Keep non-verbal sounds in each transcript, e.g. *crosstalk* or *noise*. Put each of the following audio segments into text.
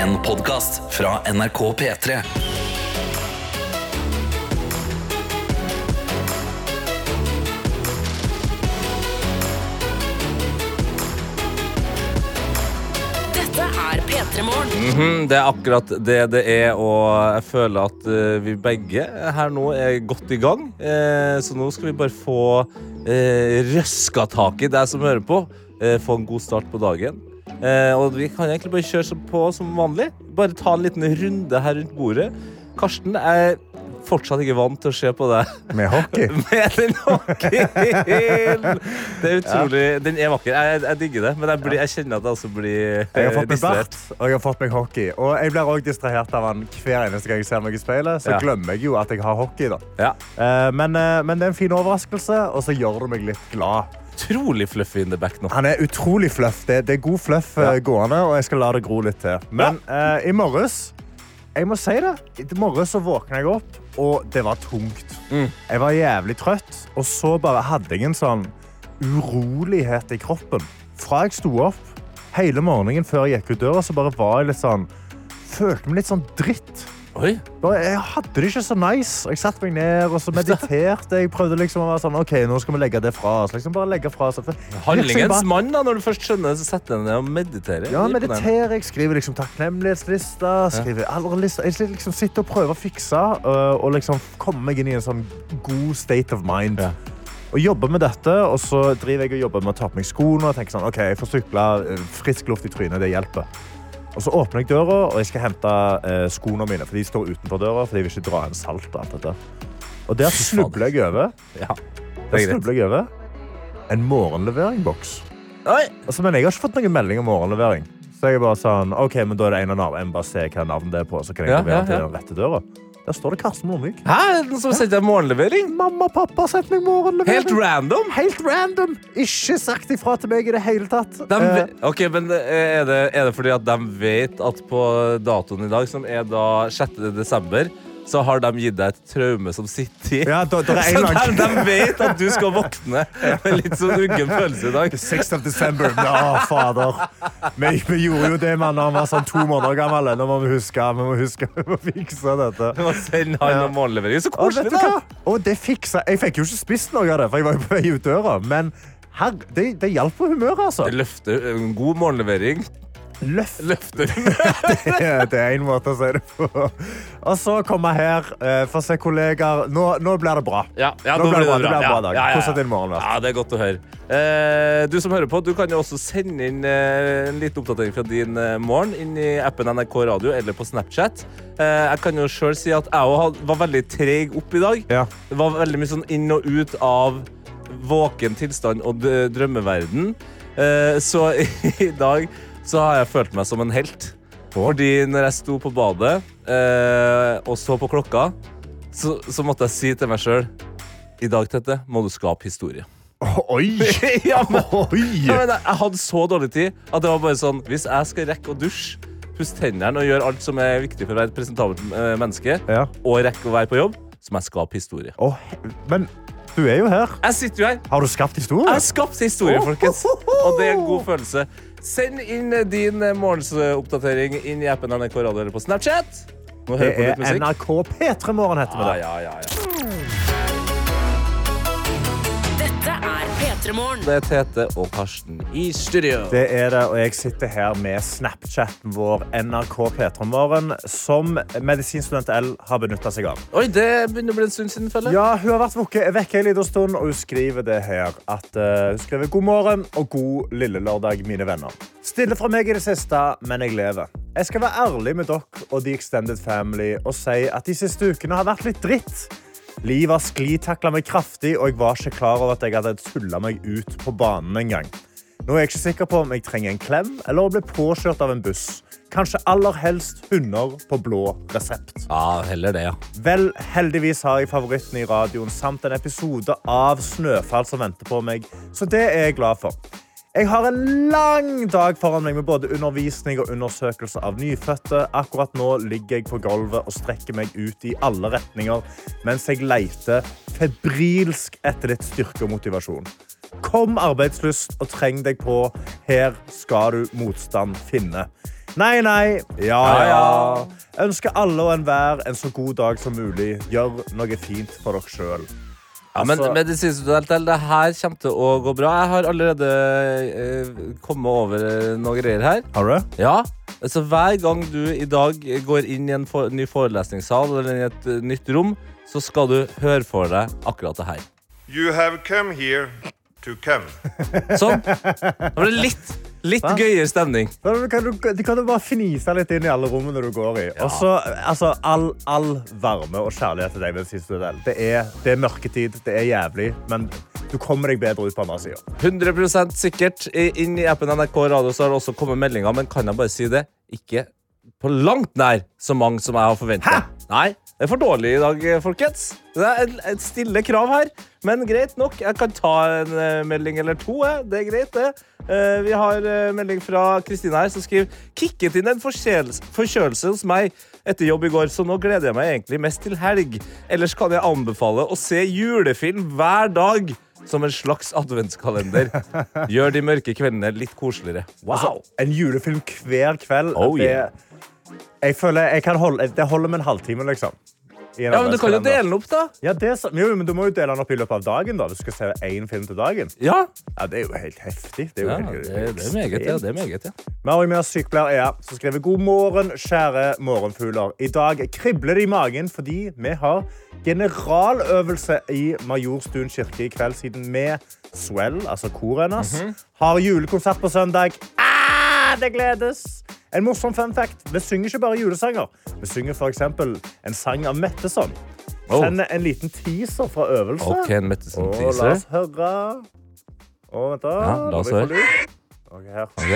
En podkast fra NRK P3. Dette er P3 Morgen. Mhm, det er akkurat det det er, og jeg føler at uh, vi begge her nå er godt i gang. Uh, så nå skal vi bare få uh, røska tak i deg som hører på. eh, få en god start på dagen. Eh, og vi kan egentlig bare kjøre på som vanlig. Bare ta en liten runde her rundt bordet. Karsten er fortsatt ikke vant til å se på deg Med hockey. *laughs* med den hockeyen. Det er utrolig Den er vakker. Jeg, jeg digger det, men jeg, blir, jeg kjenner at jeg også blir Jeg har fått meg distrahert. bart, og jeg har fått meg hockey. Og jeg blir òg distrahert av han hver eneste gang jeg ser meg i speilet. Så Ja. glemmer jeg jo at jeg har hockey. da. Ja. Eh, Men, eh, men det er en fin overraskelse, og så gjør det meg litt glad. Utrolig fluffy in the back nå. Han er utrolig fluff. Det, det er god fluff ja. gående, og jeg skal la det gro litt til. Men eh, i morges jeg må si det. I morges våkna jeg opp, og det var tungt. Mm. Jeg var jævlig trøtt, og så bare hadde jeg en sånn urolighet i kroppen. Fra jeg sto opp hele morgenen før jeg gikk ut døra, så bare var jeg litt sånn Følte meg litt sånn dritt. Oi, jeg hadde det ikke så nice. Jeg satte meg ned og så mediterte. Jeg prøvde liksom å være sånn, ok, nå skal vi legge det fra oss. Liksom bare legge fra oss. Handlingens mann, da, når du først skjønner det, så setter jeg ned og mediterer. Ja, mediterer. Jeg skriver liksom takknemlighetslister. Skriver alle. Jeg liksom sitter og prøver å fikse øh, og liksom komme meg inn i en sånn god state of mind. Ja. Og jobber med dette, og så driver jeg og jobber med å ta på meg skoene og tenker sånn, ok, jeg får sykle, øh, frisk luft i trynet, det hjelper. Og så åpner jeg døra, og jeg skal hente eh, skoene mine, for de står utenfor døra, for de vil ikke dra inn salt og alt dette. Og der snubler jeg over, Ja, der er snubler jeg over en morgenleveringboks. Altså, men jeg har ikke fått noen melding om morgenlevering. Så jeg bare sånn, ok, men da er det en av navn. Jeg må bare se hva navnet det er på, så kan jeg Ja, levere ja, til den rette døra. Der står det Karsten Blomvik. Hæ? Den som sendte morgenlevering? Mamma og pappa har sendt meg morgenlevering. Helt random? Helt random. Ikke sagt ifra til meg i det hele tatt. De uh, ok, men er det, er det fordi at de vet at på datoen i dag, som er da 6. desember, så har de gitt deg et traume som sitter i? ja, da, da *laughs* er Så de, de vet at du skal våkne *laughs* med litt sånn uggen følelse i dag. 6. desember. December. Fader. Vi, vi gjorde jo det man når han var sånn to måneder gammel. Nå må vi huske, vi må huske å fikse dette. Du må sende han Ja. morgenlevering. Så koselig, da! Og det fiksa Jeg fikk jo ikke spist noe av det, for jeg var jo på vei ut døra. Men her, det, det hjalp på humøret, altså. Det løfter en god morgenlevering. Løft Løfter. *laughs* det er en måte å si det på. Og så kommer jeg her, eh, for å se kollegaer. Nå, nå blir det bra. Ja, ja, Nå blir det bra. Det blir en Ja, bra dag. ja, Hvordan har din morgen vært? Ja, det er godt å høre. Eh, du som hører på, du kan jo også sende inn eh, en liten oppdatering fra din eh, morgen inn i appen NRK Radio eller på Snapchat. Eh, jeg kan jo selv si at jeg òg var veldig treg opp i dag. Ja. Det var veldig mye sånn inn og ut av våken tilstand og drømmeverden. Eh, så *laughs* i dag så har jeg følt meg som en helt. Fordi når jeg sto på badet eh, og så på klokka, så, så måtte jeg si til meg sjøl I dag, Tette, må du skape historie. *laughs* Oi! *laughs* ja, men, *laughs* Oi! ja, men jeg, jeg hadde så dårlig tid at det var bare sånn Hvis jeg skal rekke å dusje, pusse tennene og gjøre alt som er viktig for å være et presentabelt eh, menneske, Ja. og rekke å være på jobb, så må jeg skape historie. Oh, men du er jo her. Jeg sitter jo her. Har du skapt historie? Jeg har skapt historie, folkens. Og det er en god følelse. Send inn din morgensoppdatering inn i appen NRK Radio eller på Snapchat. Nå Det hører på er litt musikk. NRK P3 Morgen, heter vi det. Ah, ja, ja, ja. P3 Morgen. Det er Tete og Karsten i studio. Det er det, og jeg sitter her med Snapchaten vår NRK P3 som medisinstudent L har benytta seg av. Oi, det begynner å bli en stund siden, føler jeg. Ja, Hun har vært vekke en liten stund, og hun skriver det her. At, uh, hun skriver God morgen og god lille lørdag, mine venner. Stille fra meg i det siste, men jeg lever. Jeg skal være ærlig med dere og The Extended Family og si at de siste ukene har vært litt dritt. Livet sklitakla meg kraftig, og jeg var ikke klar over at jeg hadde tulla meg ut på banen en gang. Nå er jeg ikke sikker på om jeg trenger en klem eller å bli påkjørt av en buss. Kanskje aller helst hunder på blå resept. Ja, heller det, ja. Vel, heldigvis har jeg favoritten i radioen samt en episode av Snøfall som venter på meg, så det er jeg glad for. Jeg har en lang dag foran meg med både undervisning og undersøkelse av nyfødte. Akkurat nå ligger jeg på gulvet og strekker meg ut i alle retninger mens jeg leter febrilsk etter litt styrke og motivasjon. Kom arbeidslyst og treng deg på. Her skal du motstand finne. Nei, nei. Ja, Ja. Ønsker alle og enhver en så god dag som mulig. Gjør noe fint for dere sjøl. Ja, men Altså- medisinsk det her kommer til å gå bra. Jeg har allerede eh, kommet over noen greier her. Har du? Ja, så Hver gang du i dag går inn i en for, ny forelesningssal eller i et eh, nytt rom, så skal du høre for deg akkurat det her. You have come here to come. Sånn. Da blir det litt, litt Hva? gøyere stemning. Da kan du, du kan jo bare fnise litt inn i alle rommene du går i. Og så, altså, all, all varme og kjærlighet til deg. den siste del. Det er, det er mørketid, det er jævlig, men du kommer deg bedre ut på andre sida. 100 sikkert. Inn i appen NRK Radio så har det også kommet meldinger, men kan jeg bare si det? Ikke på langt nær så mange som jeg har forventa. Nei, det er for dårlig i dag, folkens. Det er et- stille krav her, men greit nok. Jeg kan ta en eh, melding eller to. Jeg. Det er greit, det. Eh, vi har eh, melding fra Kristina her, som skriver Kikket inn en forkjølelse, hos meg etter jobb i går, så nå gleder jeg meg egentlig mest til helg. Ellers kan jeg anbefale å se julefilm hver dag. Som en slags adventskalender. Gjør de mørke kveldene litt koseligere. Wow! Altså, en julefilm hver kveld. Oh, det, yeah. Jeg føler jeg kan holde, det holder med en halvtime, liksom. Ja, men Du kan jo dele den opp, da. Ja, det jo, men du må jo dele den opp i løpet av dagen. da, hvis du skal se én film til dagen. Ja, Ja, Det er jo helt heftig. Det er jo ja helt, det, det er meget. Ja, det er meget ja. Vi har med oss sykepleier Ea, som skriver God morgen, kjære morgenfugler. I dag kribler det i magen fordi vi har generaløvelse i Majorstuen kirke i kveld, siden vi, Swell, altså koret hennes, har julekonsert på søndag. Ah, det gledes! En morsom fun fact. Vi synger ikke bare julesanger. Vi synger for eksempel en sang av Metteson. Oh. Send en liten teaser fra øvelse. OK, en Metteson-teaser. la oss høre. Å, vent da. Ja, la oss høre. Ok, her. Ok.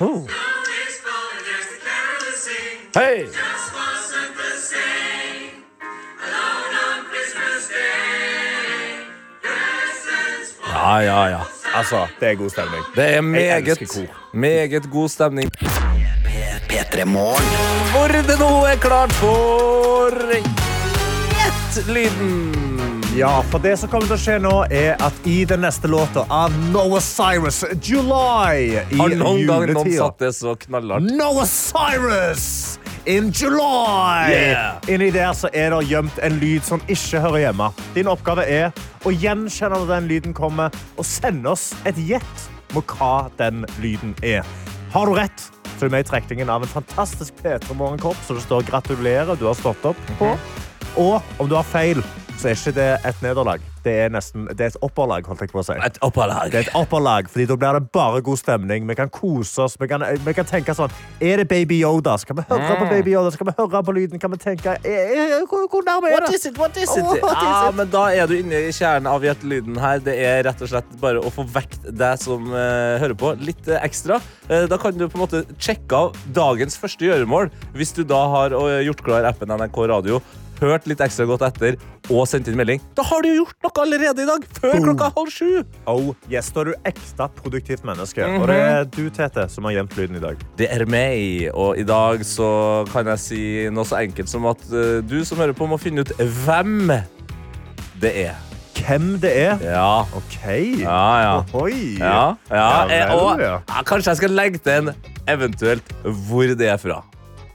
Oh. Hei! Ja, ja, ja. Altså, det er god stemning. Det er meget, meget god stemning. P3 Morgen. Hvor det nå er klart for Gjett-lyden. Ja, for det som kommer til å skje nå, er at i den neste låta av Noah Cyrus, July, i Har noen gang noen satt det så knallhardt? Noah Cyrus in July! Yeah. Inni der så er det gjemt en lyd som ikke hører hjemme. Din oppgave er å gjenkjenne når den lyden kommer, og sende oss et gjett på hva den lyden er. Har du rett, så er du med i trekningen av en fantastisk P3 Morgenkopp, som det står 'gratulerer, du har stått opp' på. Og om du har feil, så er ikke det et nederlag. Det er, nesten, det er et opperlag, holdt jeg på å si. Et opperlag. Det er et opperlag, fordi da blir det bare god stemning. Vi kan kose oss. Vi kan, vi kan tenke sånn Er det Baby Yoda? Skal vi høre på Baby Yoda? Skal vi høre på lyden? Kan vi tenke eh, eh, Hvor, hvor nærme er What det? is it? What is it? What is ja, men da er du inne i kjernen av hjertelyden her. Det er rett og slett bare å få vekt deg som uh, hører på, litt uh, ekstra. Uh, da kan du på en måte sjekke av dagens første gjøremål hvis du da har eh, gjort klar appen NRK Radio. Hørt litt ekstra godt etter og sendt inn melding. Da har du gjort noe allerede i dag! Før Boom. klokka halv sju! Oh, yes, da er du ekte produktivt menneske. Og det er du, Tete, som har gjemt lyden i dag. Det er meg, og i dag så kan jeg si noe så enkelt som at eh, du som hører på, må finne ut hvem det er. Hvem det er? Ja. OK. Ja, ja. Ohoi. Ja, ja, Ja eh, vel, ja. ja, kanskje jeg skal legge til en eventuelt hvor det er fra.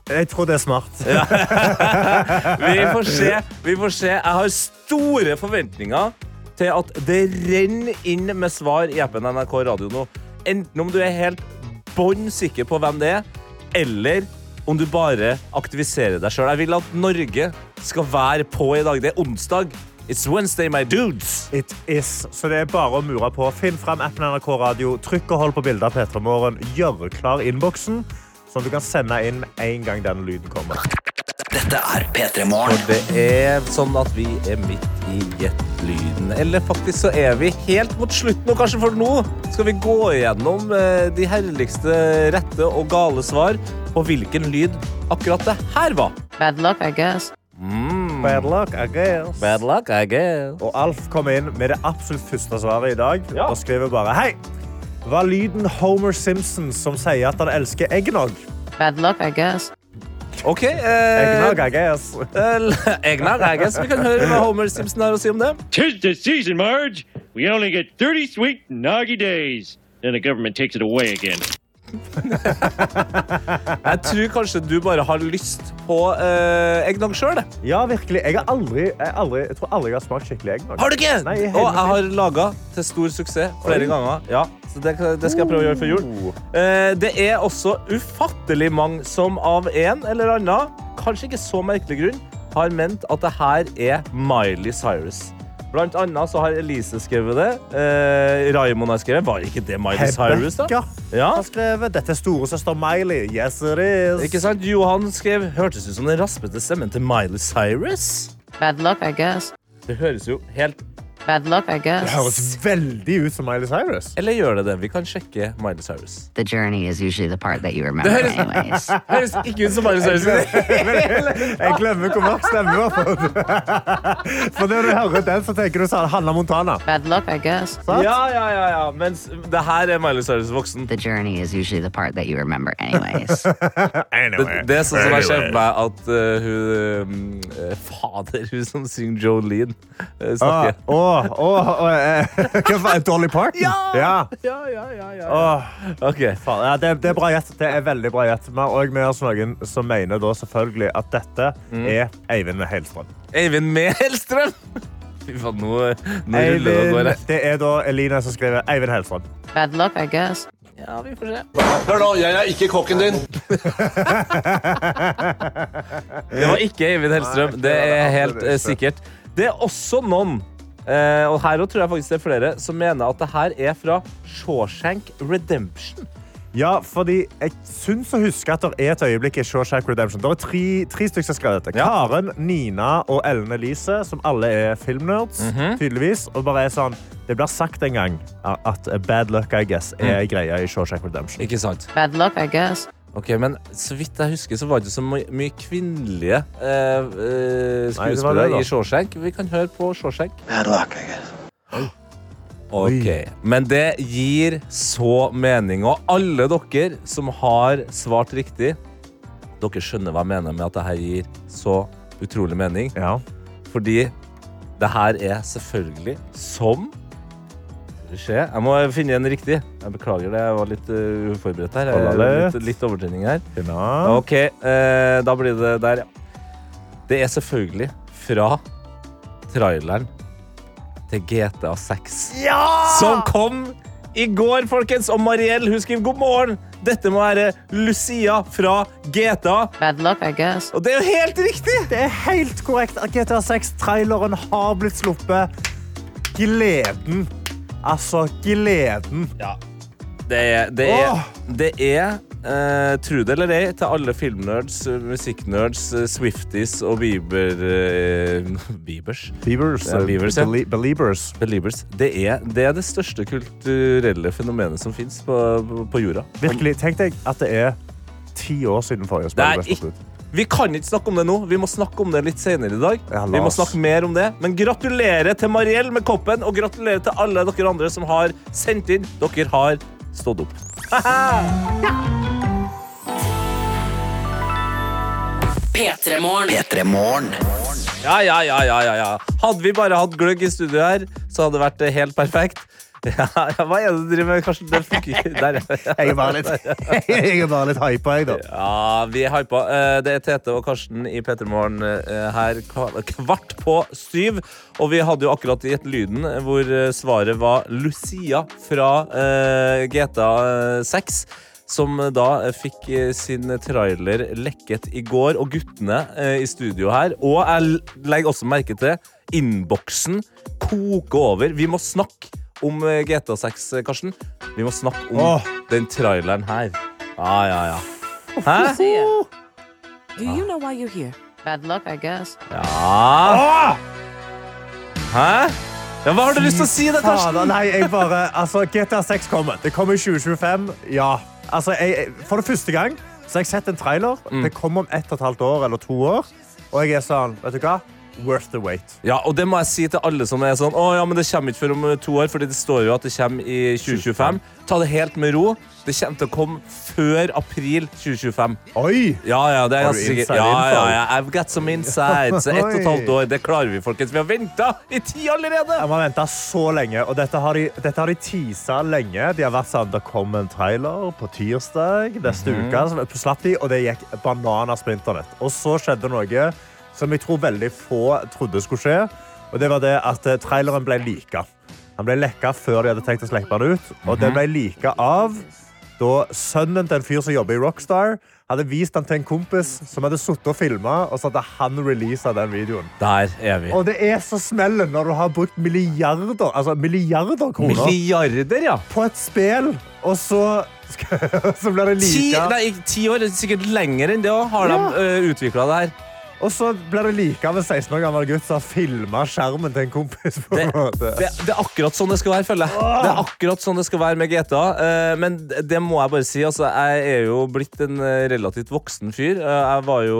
Jeg tror det er smart. *laughs* Vi får se. vi får se. Jeg har store forventninger til at det renner inn med svar i appen NRK Radio nå. Enten om du er helt bånn sikker på hvem det er, eller om du bare aktiviserer deg sjøl. Jeg vil at Norge skal være på i dag. Det er onsdag. It's Wednesday, my dudes. It is. Så det er bare å mure på. Finn frem appen NRK Radio, trykk og hold på bildet av P3 Morgen, gjør klar innboksen, sånn at du kan sende inn en gang den lyden kommer. Dette er P3 Morgen. For det er sånn at vi er midt i gjettlyden. Eller faktisk så er vi helt mot slutten, og kanskje for nå skal vi gå igjennom eh, de herligste rette og gale svar på hvilken lyd akkurat det her var. Bad luck, I guess. Mm. Bad luck, I guess. Bad luck, I guess. Og Alf kom inn med det absolutt første svaret i dag Ja. og skriver bare Hei! Var lyden Homer Simpson som sier at han elsker eggnog? Bad luck, I guess. OK. Eh, Eggnog, I guess. eh, Eggnog, I guess. Vi kan høre hva Homer Simpson har å si om det. Tis the season, Marge. We only get 30 sweet noggy days. then the government takes it away again. *laughs* Jeg tror kanskje du bare har lyst på eh, eggnog sjøl. Ja, virkelig. Jeg, har aldri, jeg, aldri, jeg tror aldri jeg har smakt skikkelig eggnog. Har du ikke? Nei, i og jeg har laga til stor suksess flere Oi. ganger. Ja, så det, det skal jeg prøve å gjøre før jul. Oh. Eh, det er også ufattelig mange som av en eller annen, kanskje ikke så merkelig grunn, har ment at det her er Miley Cyrus. Blant annet så har Elise skrevet det. Eh, Raymond har skrevet. Var ikke det Miley Cyrus, da? Ja. har skrevet dette er storesøster Miley. Yes, it is. Ikke sant? Johan skrev hørtes ut som den raspete stemmen til Miley Cyrus. Bad luck, I guess. Det høres jo helt Bad luck, I Det høres veldig ut som Miley Cyrus. Eller gjør det det? Vi kan sjekke Miley Cyrus. The journey is usually the part that you remember, høres- anyways. *laughs* Høres ikke ut som Miley Cyrus. Jeg glemmer hvor mørk stemmen var. har. For når du hører den, så tenker du sånn Hanna Montana. Bad luck, I guess. Ja, ja, ja, ja. Mens det her er Miley Cyrus voksen. The journey is usually the part that you remember, anyways. *laughs* Det, det er sånn som har skjedd meg at uh, hun uh, Fader, hun som synger Jolene, uh, snakker. Åh, åh, åh, eh, *laughs* Dolly Parton? Ja! Ja, ja, ja, ja. Åh, OK. Ja, det, det er bra gjett. Det er veldig bra gjett. Vi har òg med oss noen som mener da selvfølgelig at dette er Eivind Heilstrøm. Eivind med Hellstrøm. Fy faen, nå, nå ruller det det er da Eline som skriver Eivind Helstrøm. Bad luck, I guess. Ja, vi får se. Hør nå, jeg er ikke kokken din. *laughs* Det var ikke Eivind Hellstrøm. Det er helt eh, sikkert. Det er også noen, eh, og her tror jeg faktisk det er flere, som mener at det her er fra Shawshank Redemption. Ja, fordi jeg syns å huske at det er et øyeblikk i Shawshank Redemption. Det er tre, tre stykker som har skrevet dette. Ja. Karen, Nina og Ellen Elise, som alle er filmnerds, Mhm. tydeligvis. Og bare er sånn, det blir sagt en gang at bad luck, I guess, er Mm. greia i Shawshank Redemption. Ikke sant? Bad luck, I guess. Ok, men Så vidt jeg husker, så var det ikke så my mye kvinnelige eh, eh, skuespillere i Shawshank. Vi kan høre på Shawshank. *gasps* Ok, Men det gir så mening. Og alle dere som har svart riktig, dere skjønner hva jeg mener med at dette gir så utrolig mening. Ja. Fordi det her er selvfølgelig som Se. Jeg må finne en riktig. Jeg beklager det, jeg var litt uh, uforberedt her. Litt. Litt, overtrening her. Ok, eh, da blir det der, ja. Det er selvfølgelig fra traileren til GTA 6. Som kom i går, folkens. Og Mariell hun skriver god morgen. Dette må være Lucia fra GTA. Bad luck, I guess. Og det er jo helt riktig! Det er helt korrekt at GTA 6-traileren har blitt sluppet. Gleden. Altså, gleden. Det er, det er, det er uh, tro det eller ei, til alle filmnerds, eh, musikknerds, eh, Swifties og Bieber... uh, *laughs* Biebers? Biebers. Ja, Biebers, ja. Beliebers. Believers. Det er, det er det største kulturelle fenomenet som fins på, på, jorda. Virkelig, tenk deg at det er ti år siden forrige Det Vi kan ikke snakke om det nå. Vi må snakke om det litt senere i dag. Ja, vi må snakke mer om det. Men gratulerer til Mariell med koppen, og gratulerer til alle dere andre som har sendt inn. Dere har stått opp. *laughs* P3morgen. P3 Morgen. Ja, ja, ja, ja, ja, ja. Hadde vi bare hatt gløgg i studio her, så hadde det vært helt perfekt. *laughs* Ja, hva er det du driver med, Karsten? Det funker. *laughs* Der. Jeg er bare litt, *laughs* jeg er bare litt hypa, jeg, da. Ja, vi er hypa. Eh, Det er Tete og Karsten i P3 Morgen eh, her kvart på syv. Og vi hadde jo akkurat gitt lyden eh, hvor svaret var Lucia fra GTA 6. Som da fikk sin trailer lekket i går. Og guttene i studio her. Og jeg legger også merke til innboksen koker over. Vi må snakke om eh, GTA 6, eh, Karsten. Vi må snakke om Åh. den traileren her. Ja, ja, ja. Hæ? Do you know why you're here? Bad luck, I guess. Ja Hæ? Ja, hva har du lyst til å si, da, Fader, Karsten? nei, jeg bare, altså, GTA 6 kommer. Det kommer i 2025. Ja. Altså, jeg, jeg- for det første gang så har jeg sett en trailer. Mm. Det kommer om ett og et halvt år eller to år. Og jeg er sånn, vet du hva? Worth the wait. Ja, og det må jeg si til alle som er sånn Å ja, men det kommer ikke før om eh, to år, fordi det står jo at det kommer i 2025. Ta det helt med ro. Det kommer til å komme før april 2025. Oi! Ja, ja, det er Har du ganske sikkert. inside Ja, ja, info? ja, I've got some inside. Så ett og et halvt år, det klarer vi, folkens. Vi har venta i tid allerede! Jeg må venta så lenge, og dette har de, dette har de teasa lenge. De har vært sånn, Det kom en trailer på tirsdag neste Mhm. uke, så slapp de, og det gikk bananas på internett. Og så skjedde noe som jeg tror veldig få trodde skulle skje, og det var det at eh, traileren ble lika. Han ble lekka før de hadde tenkt å slippe den ut, og Mhm. den ble lika av da sønnen til en fyr som jobber i Rockstar, hadde vist den til en kompis som hadde sittet og filma, og så hadde han releasa den videoen. Der er vi. Og det er så smellen når du har brukt milliarder, altså milliarder kroner Milliarder, ja. på et spill, og så, *laughs* så blir det Ti, like. nei, ti år, sikkert lenger enn det òg, har Ja. de uh, utvikla det her. Og så blir det like av en 16 år gammel gutt som har filma skjermen til en kompis. på Det, en måte. det, det er akkurat sånn det skal være, føler jeg. Det er akkurat sånn det skal være med GTA. eh, men det det må jeg bare si. Altså, jeg er jo blitt en eh, relativt voksen fyr. Eh, jeg var jo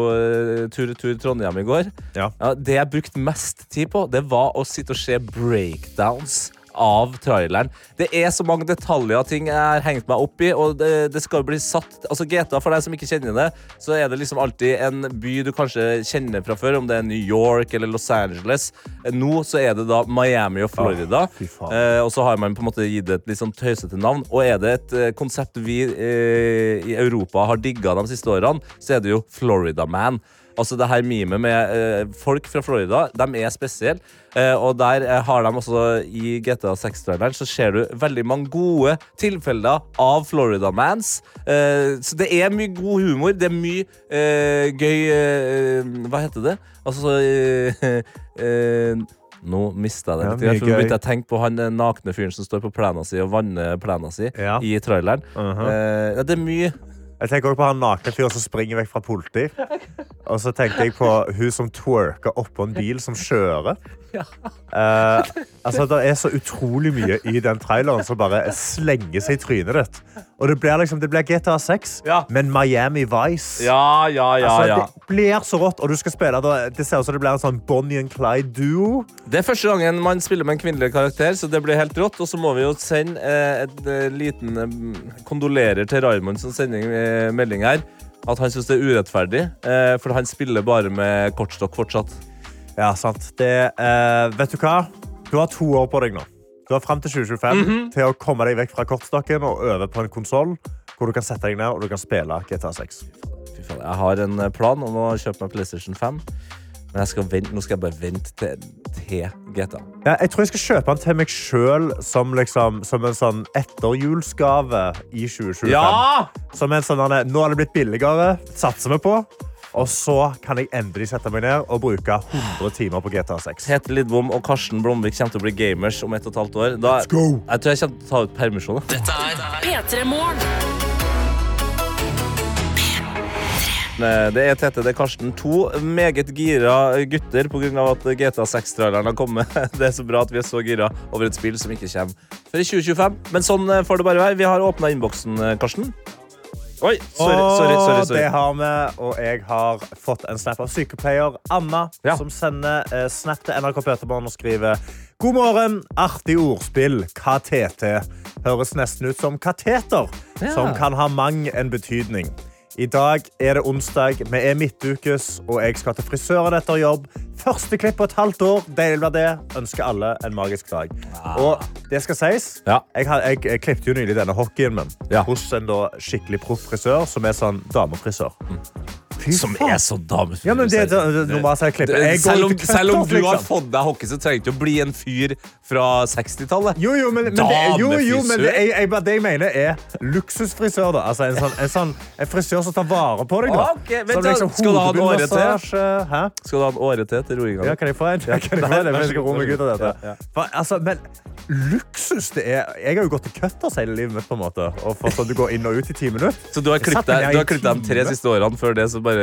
tur-retur Trondheim i går. Ja. det jeg brukte mest tid på, det var å sitte og se breakdowns. Av traileren. Det er så mange detaljer og ting jeg har hengt meg opp i. Og det, det skal jo bli satt Altså GTA, for deg som ikke kjenner det, så er det liksom alltid en by du kanskje kjenner fra før, om det er New York eller Los Angeles. Nå så er det da Miami og Florida. ah. Eh, og så har man på en måte gitt det et litt sånn tøysete navn. Og er det et eh, konsept vi eh, i Europa har digga de siste årene, så er det jo Florida Man. Altså det her mimet med eh, folk fra Florida, de er spesielle. Eh, og der eh, har de også i GTA 6-traileren så ser du veldig mange gode tilfeller av Florida Mans. Eh, så det er mye god humor. Det er mye gøy Hva heter det? Altså *laughs* nå mista jeg det Ja, for nå begynte jeg å tenke på han nakne fyren som står på plena si og vanner plena si Ja. i traileren. Mhm. Eh, det er mye Jeg tenker også på han nakne fyren som springer vekk fra politi. Og så tenkte jeg på hun som twerker oppå en bil som kjører. Eh, altså, det er så utrolig mye i den traileren som bare slenger seg i trynet ditt. Og det blir, liksom, det blir GTA 6, Ja. men Miami Vice. Ja, ja, ja. Altså, ja. Det blir så rått, og du skal spille da, Det ser ut som det blir en sånn Bonnie and Clyde-duo. Det er første gangen man spiller med en kvinnelig karakter, så det blir helt rått. Og så må vi jo sende eh, et, et liten eh, kondolerer til Raymond som sender eh, melding her. At han syns det er urettferdig, eh, for han spiller bare med kortstokk fortsatt. Ja, sant. Det, uh, vet du hva? Du har to år på deg nå. Du har frem til 2025 Mhm. til å komme deg vekk fra kortstokken og over på en konsoll hvor du kan sette deg ned og du kan spille GTA 6. Fy faen, jeg har en eh, plan om å kjøpe meg PlayStation 5. Men skal vente, nå skal jeg bare vente til, til GTA. Ja, jeg tror jeg skal kjøpe den til meg sjøl som, liksom, som en sånn etterjulsgave i 2025. Som en sånn, nå har det blitt billigere, satser vi på. Og så kan jeg endelig sette meg ned og bruke 100 timer på GTA 6. Hete Lidbom og Karsten Blomvik kommer til å bli gamers om ett og et halvt år. Da, Let's go! Jeg tror jeg kommer til å ta ut permisjon. Dette er P3 Morgen. Eh, Det er Tete, det er Karsten. To meget gira gutter pga. at GTA 6-traileren har kommet. *laughs* Det er så bra at vi er så gira over et spill som ikke kommer før i 2025. Men sånn får det bare være. Vi har åpna innboksen, Karsten. Oi, sorry, sorry, sorry, sorry. Det har vi, og jeg har fått en snap av sykepleier Anna, Ja. som sender eh, snap til NRK Peterborn og skriver God morgen, artig ordspill, KTT. Høres nesten ut som kateter, Ja. som kan ha mang en betydning. I dag er det onsdag, vi er midtukes, og jeg skal til frisøren etter jobb. Første klipp på et halvt år. Deilig blir det. Ønsker alle en magisk dag. Og det skal sies, Ja. jeg, jeg, jeg klippte jo nylig denne hockeyen min Ja. hos en skikkelig proff frisør, som er sånn damefrisør. Fy Som er så damefyr. Ja, men det, det, sett klippet. Jeg selv, om, til selv om du har fått deg hockey, så trenger du ikke å bli en fyr fra 60-tallet. Jo, jo, men, men, det, jo, jo, men det, jeg, jeg, det jeg mener er luksusfrisør. Da. Altså en, sånn, en, sånn, en frisør som tar vare på deg. Da. Okay, Så liksom Skal du ha en åre til? Hæ? Skal du ha en åre til til roinga? Ja, kan jeg få en? Kan jeg få en? Jeg skal roe meg ut av dette. god. Ja, ja. For, altså, men luksus det er. Jeg har jo gått til cutters hele livet mitt. på en måte Og for sånn du går inn og ut i ti minutter. Så du har klippet deg de tre siste årene. Før det så bare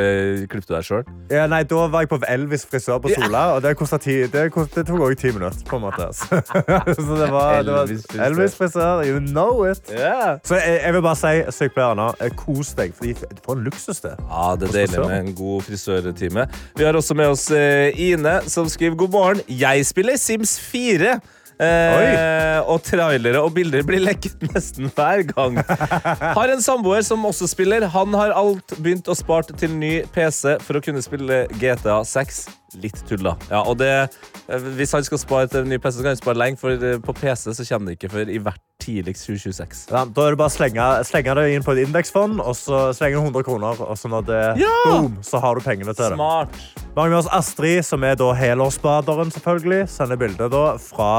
klippet du deg sjøl. Ja, nei, Da var jeg på Elvis frisør på Sola, og det, ti, det, kost, det tok også ti minutter. på en måte Så, *laughs* så det var, det var Elvis frisør. Elvis frisør. You know it. Så jeg, jeg vil bare si, sykepleierne, eh, kos deg. For en luksus det. Ja, det er deilig med en god frisørtime. Vi har også med oss eh, Ine, som skriver god morgen. Jeg spiller Sims 4. Eh, og trailere og bilder blir lekket nesten hver gang. *laughs* Har en samboer som også spiller. Han har alt begynt å spart til ny PC for å kunne spille GTA 6. Litt tulla. Ja, og det, eh, hvis han skal spare til en ny PC, så kan han spare lenge, for eh, på PC så kommer det ikke før i hvert tidligst 2026. Ja, da er det bare å slenge, slenge det inn på et indeksfond, og så slenge 100 kroner. Og så når det boom, så har du pengene til det. Smart. Har med oss Astrid, som er da helårsbaderen, selvfølgelig. Sender bilde fra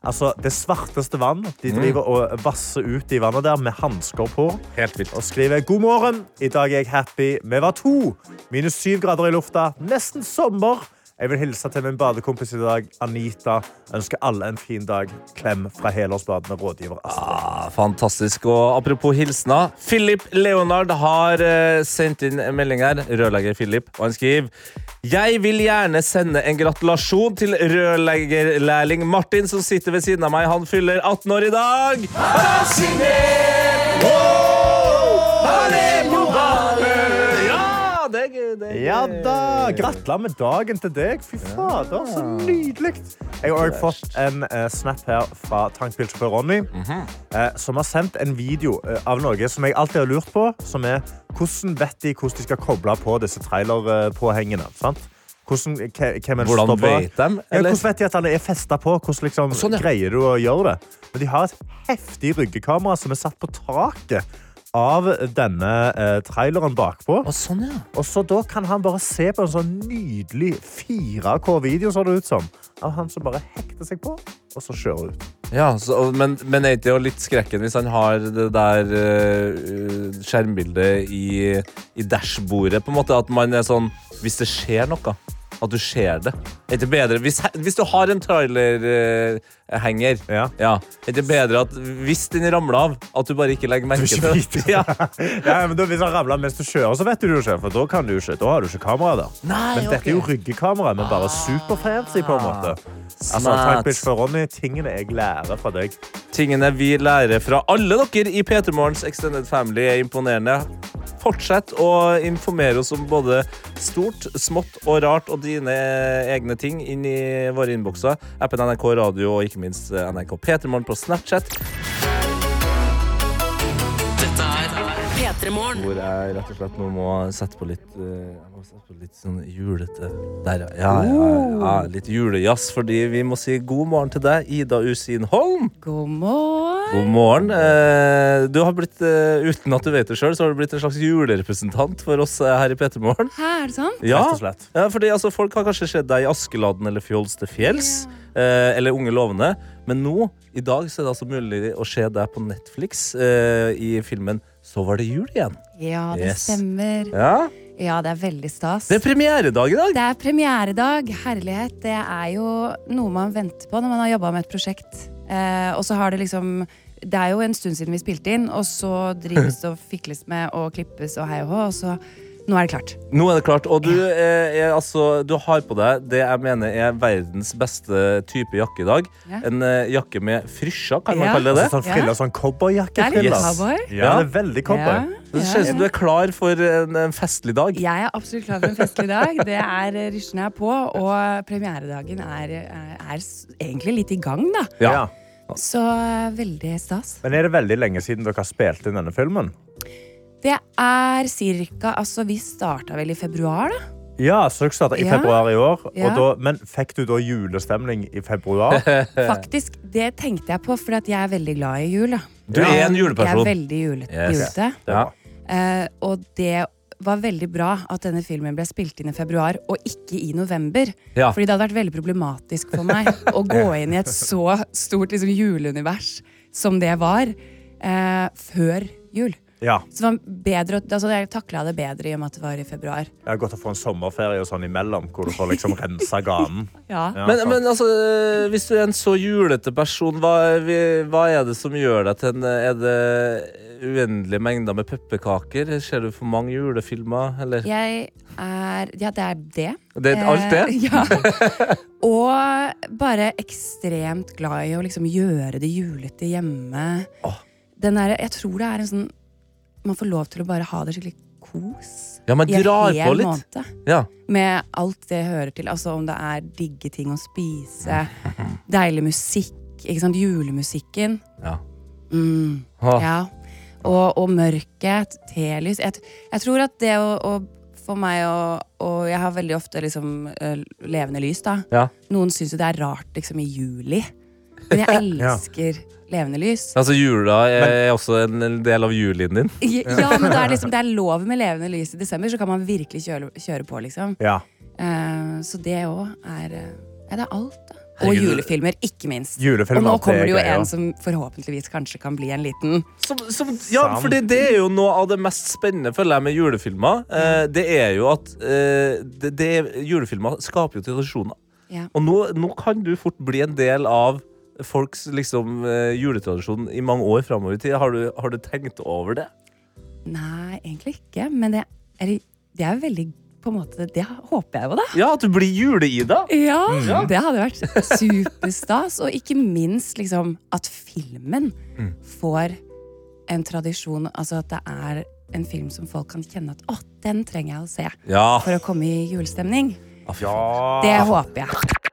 altså, det svarteste vann. De driver og vasser ut i vannet der med hansker på. Helt vilt. Og skriver god morgen. I dag er jeg happy. Vi var to. Minus syv grader i lufta. Nesten sommer. Jeg vil hilse til min badekompis i dag, Anita. Ønsker alle en fin dag. Klem fra helårsbadende rådgiver Astrid. Ah, fantastisk. Og apropos hilsener. Philip Leonard har uh, sendt inn en melding her. Rørlegger Philip. Og han skriver Jeg vil gjerne sende en gratulasjon til rørleggerlærling Martin, som sitter ved siden av meg. Han fyller 18 år i dag. Han er på badet! Ja, det er Ja da! Gratulerer med dagen til deg. Fy fader, så nydelig. Jeg har også fått en uh, snap her fra tankbilsjåfør Ronny, eh, som har sendt en video eh, av noe som jeg alltid har lurt på, som er hvordan vet de hvordan de skal koble på disse trailerpåhengene? sant? Hvordan, Hvordan vet de? Ja, hvordan vet de at han er festa på? Hvordan liksom, Sånn, ja. greier du å gjøre det? Men de har et heftig ryggekamera som er satt på taket av denne eh, traileren bakpå. Og sånn, ja. Og så da kan han bare se på en sånn nydelig 4K-video, så det ut som. Av han som bare hekter seg på, og så kjører ut. Ja, så, men, men er ikke det jo litt skrekken hvis han har det der uh, skjermbildet i, i dashbordet? På en måte At man er sånn Hvis det skjer noe, at du ser det. Er det bedre Hvis, hvis du har en trailerhenger, Ja. ja, er det bedre at hvis den ramler av, at du bare ikke legger merke ikke til det? Ja. *laughs* Ja, men da, Hvis den ramler mens du kjører, så vet du det ikke. For da, kan du ikke, da har du ikke kamera der. Nei, Men dette er jo ryggekamera, men bare superfancy. på en måte. Altså, takk, bitch, for Ronny. Tingene jeg lærer fra deg. Tingene vi lærer fra alle dere i P3 Morgens Extended Family, er imponerende. Fortsett å informere oss om både stort, smått og rart og dine egne ting inn i våre innbokser. Appen NRK Radio og ikke minst NRK P3 Morgen på Snapchat. Hvor jeg rett og slett nå må sette på litt eh, Jeg må sette på litt sånn julete Der, ja. Ja, ja, ja. Litt julejazz, fordi vi må si god morgen til deg, Ida Usin Holm. God morgen. God morgen. Eh, Du har blitt, eh, Uten at du vet det sjøl, så har du blitt en slags julerepresentant for oss her i P3 Morgen. Er det sånn? Ja, Rett og slett. ja, fordi altså, folk har kanskje sett deg i Askeladden eller Fjols til fjells. Eh, eller Unge lovende. Men nå, i dag, så er det altså mulig å se deg på Netflix eh, i filmen Så var det jul igjen. Ja, det Yes. stemmer. Ja, Ja, det er veldig stas. Det er premieredag i dag. Det er premieredag. Herlighet. Det er jo noe man venter på når man har jobba med et prosjekt. Eh, og så har det liksom Det er jo en stund siden vi spilte inn, og så drives *laughs* det og fikles med og klippes og hei og hå, og så Nå er det klart. Nå er det klart. Og du, eh, er, altså, du har på deg det jeg mener er verdens beste type jakke i dag. Ja. En uh, jakke med frysjer, kan man Ja. kalle det. Altså, sånn friller, sånn Det er litt cowboyjakkefriller. cowboy. Ja, det er veldig cowboy. Det ser ut som du er klar for en, en festlig dag. Jeg er absolutt klar for en festlig dag. Det er rysjene rysjene er på, og premieredagen er, er, er egentlig litt i gang, da. Ja. Ja. Så eh, veldig stas. Men er det veldig lenge siden dere har spilt inn denne filmen? Det er cirka Altså, vi starta vel i februar, da. Ja, så dere startet i Ja. februar i år. Og Ja. da, men fikk du da julestemning i februar? *laughs* Faktisk, det tenkte jeg på, for at jeg er veldig glad i jul. Da. Du er en juleperson. Jeg er veldig julete. Yes. julete. Ja. Uh, og det var veldig bra at denne filmen ble spilt inn i februar, og ikke i november. Ja. Fordi det hadde vært veldig problematisk for meg *laughs* å gå inn i et så stort liksom, juleunivers som det var, uh, før jul. Ja. Så det var bedre, altså jeg takla det bedre i og med at det var i februar. Det er godt å få en sommerferie og sånn imellom, hvor du får liksom rensa ganen. *laughs* Ja. Ja, Men, men altså, hvis du er en så julete person, hva, hva er det som gjør deg til en Er det uendelige mengder med pepperkaker? Ser du for mange julefilmer, eller? Jeg er Ja, det er det. Det er alt det? Eh, ja. *laughs* Og bare ekstremt glad i å liksom gjøre det julete hjemme. Oh. Den der, jeg tror det er en sånn Man får lov til å bare ha det skikkelig kos. Ja, man drar på litt. Ja. Med alt det hører til. Altså om det er digge ting å spise, *laughs* deilig musikk, ikke sant, julemusikken. Ja. Mm, ja. Og, og mørket, telys. Jeg, jeg tror at det å, å for meg og, Og jeg har veldig ofte liksom uh, levende lys, da. Ja. Noen syns jo det er rart liksom i juli. Men jeg *laughs* elsker levende lys. Altså, jula er også en del av julien din. Ja, men det er, liksom, det er lov med levende lys i desember, så kan man virkelig kjøre, kjøre på, liksom. Ja. Uh, så det òg er eh, Ja, det er alt, da. Og julefilmer, ikke minst. Julefilmer, og nå kommer er det jo greia. en som forhåpentligvis kanskje kan bli en liten Som, som, ja, for fordi det er jo noe av det mest spennende føler jeg med julefilmer. Eh, det er jo at eh, det, det, julefilmer skaper jo tradisjoner. Ja. Og nå, nå kan du fort bli en del av folks liksom, eh, juletradisjon i mange år framover i tid. Har du, har du tenkt over det? Nei, egentlig ikke. Men det er, det er veldig på en måte, Det håper jeg jo, da. Ja, at du blir jule-Ida! Ja, Det hadde vært superstas. Og ikke minst liksom at filmen får en tradisjon. Altså at det er en film som folk kan kjenne at å, den trenger jeg å se Ja. for å komme i julestemning. Ja. Det håper jeg.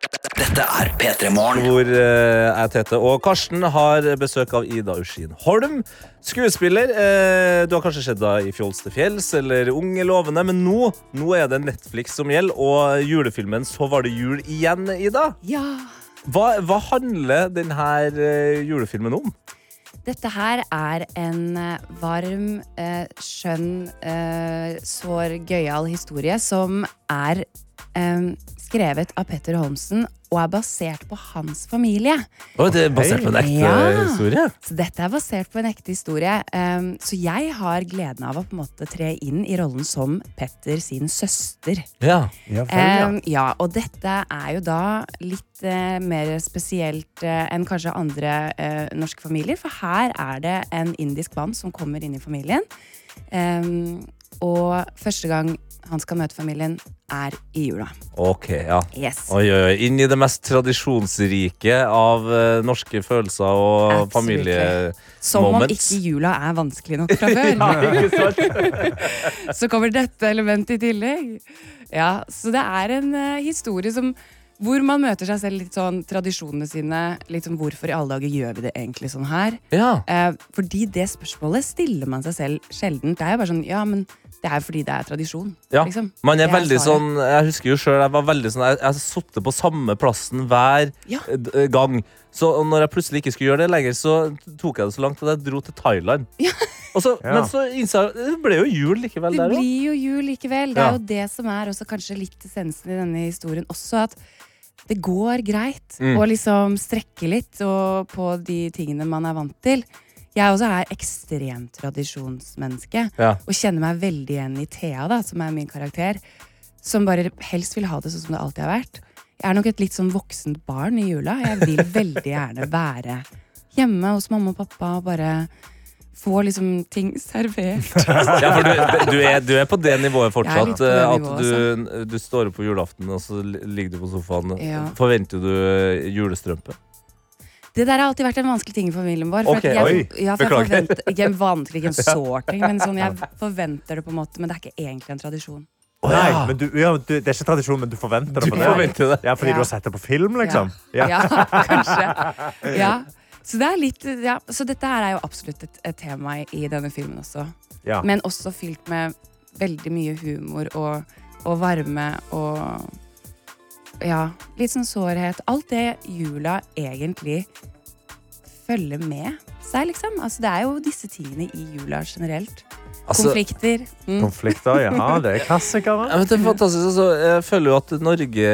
Dette er P3 Morgen. Hvor eh, jeg, Tete og Karsten har besøk av Ida Uskin Holm. Skuespiller. Eh, du har kanskje sett henne i Fjols til fjells eller Unge lovende, men nå, nå er det Netflix som gjelder, og julefilmen Så var det jul igjen, Ida. Ja. Hva, hva handler denne eh, julefilmen om? Dette her er en eh, varm, eh, skjønn, eh, sår, gøyal historie som er eh, skrevet av Petter Holmsen og er basert på hans familie. Oh, det er basert på en ekte Ja. historie? Så dette er basert på en ekte historie. Um, så jeg har gleden av å på en måte tre inn i rollen som Petter sin søster. Ja. Ja, vel, ja. Um, ja, og dette er jo da litt uh, mer spesielt uh, enn kanskje andre uh, norske familier, for her er det en indisk mann som kommer inn i familien. Um, og første gang han skal møte familien, er i jula. Ok, ja. Yes. Oi, oi, oi. Inn i det mest tradisjonsrike av uh, norske følelser og Absolutely. familie... Som om ikke jula er vanskelig nok fra før. *laughs* ja, *laughs* så kommer dette elementet i tillegg. Ja, Så det er en uh, historie som hvor man møter seg selv litt sånn tradisjonene sine. Litt sånn hvorfor i alle dager gjør vi det egentlig sånn her? Ja. Eh, fordi det spørsmålet stiller man seg selv sjelden. Det er jo bare sånn ja, men det er fordi det er tradisjon. Ja, liksom. Man er Det veldig svaret. sånn Jeg husker jo selv, jeg var veldig sånn Jeg jeg har på samme plassen hver Ja. eh, gang. Så når jeg plutselig ikke skulle gjøre det lenger, så tok jeg det så langt at jeg dro til Thailand. Og så, Ja. Men så innså jeg det ble jo jul likevel Det der òg. blir jo jul likevel. Det er jo det som er også kanskje litt essensen i denne historien også, at det går greit Mm. å liksom strekke litt og på de tingene man er vant til. Jeg også er ekstremt tradisjonsmenneske Ja. og kjenner meg veldig igjen i Thea, da, som er min karakter, som bare helst vil ha det sånn som det alltid har vært. Jeg er nok et litt sånn voksent barn i jula. Jeg vil *laughs* veldig gjerne være hjemme hos mamma og pappa og bare få liksom ting servert. *laughs* Ja, for du, du, er, du er på det nivået fortsatt. det eh, nivået, At du, du står opp på julaften, og så ligger du på sofaen. Ja. Forventer du julestrømpe? Det der har alltid vært en vanskelig ting i familien vår. For okay, at jeg, oi. ja, for jeg forventer, ikke en vanskelig, ikke en *laughs* sår ting, men sånn, jeg forventer det på en måte, men det er ikke egentlig en tradisjon. Nei, men du, ja, du, det er ikke tradisjon, men du forventer det. Du det. forventer det. Ja, fordi Ja. du har sett det på film, liksom? Ja, Ja. *laughs* kanskje. *laughs* Ja. Så, det er litt, ja. så dette her er jo absolutt et, et tema i, i denne filmen også. Ja. Men også fylt med veldig mye humor og, og varme og ja, litt sånn sårhet. Alt det jula egentlig følger med seg, liksom. Altså, det er jo disse tingene i jula generelt. Altså, Konflikter. Mm. Konflikter, ja. Det er klassikere. Ja, det er fantastisk. Altså, jeg føler jo at Norge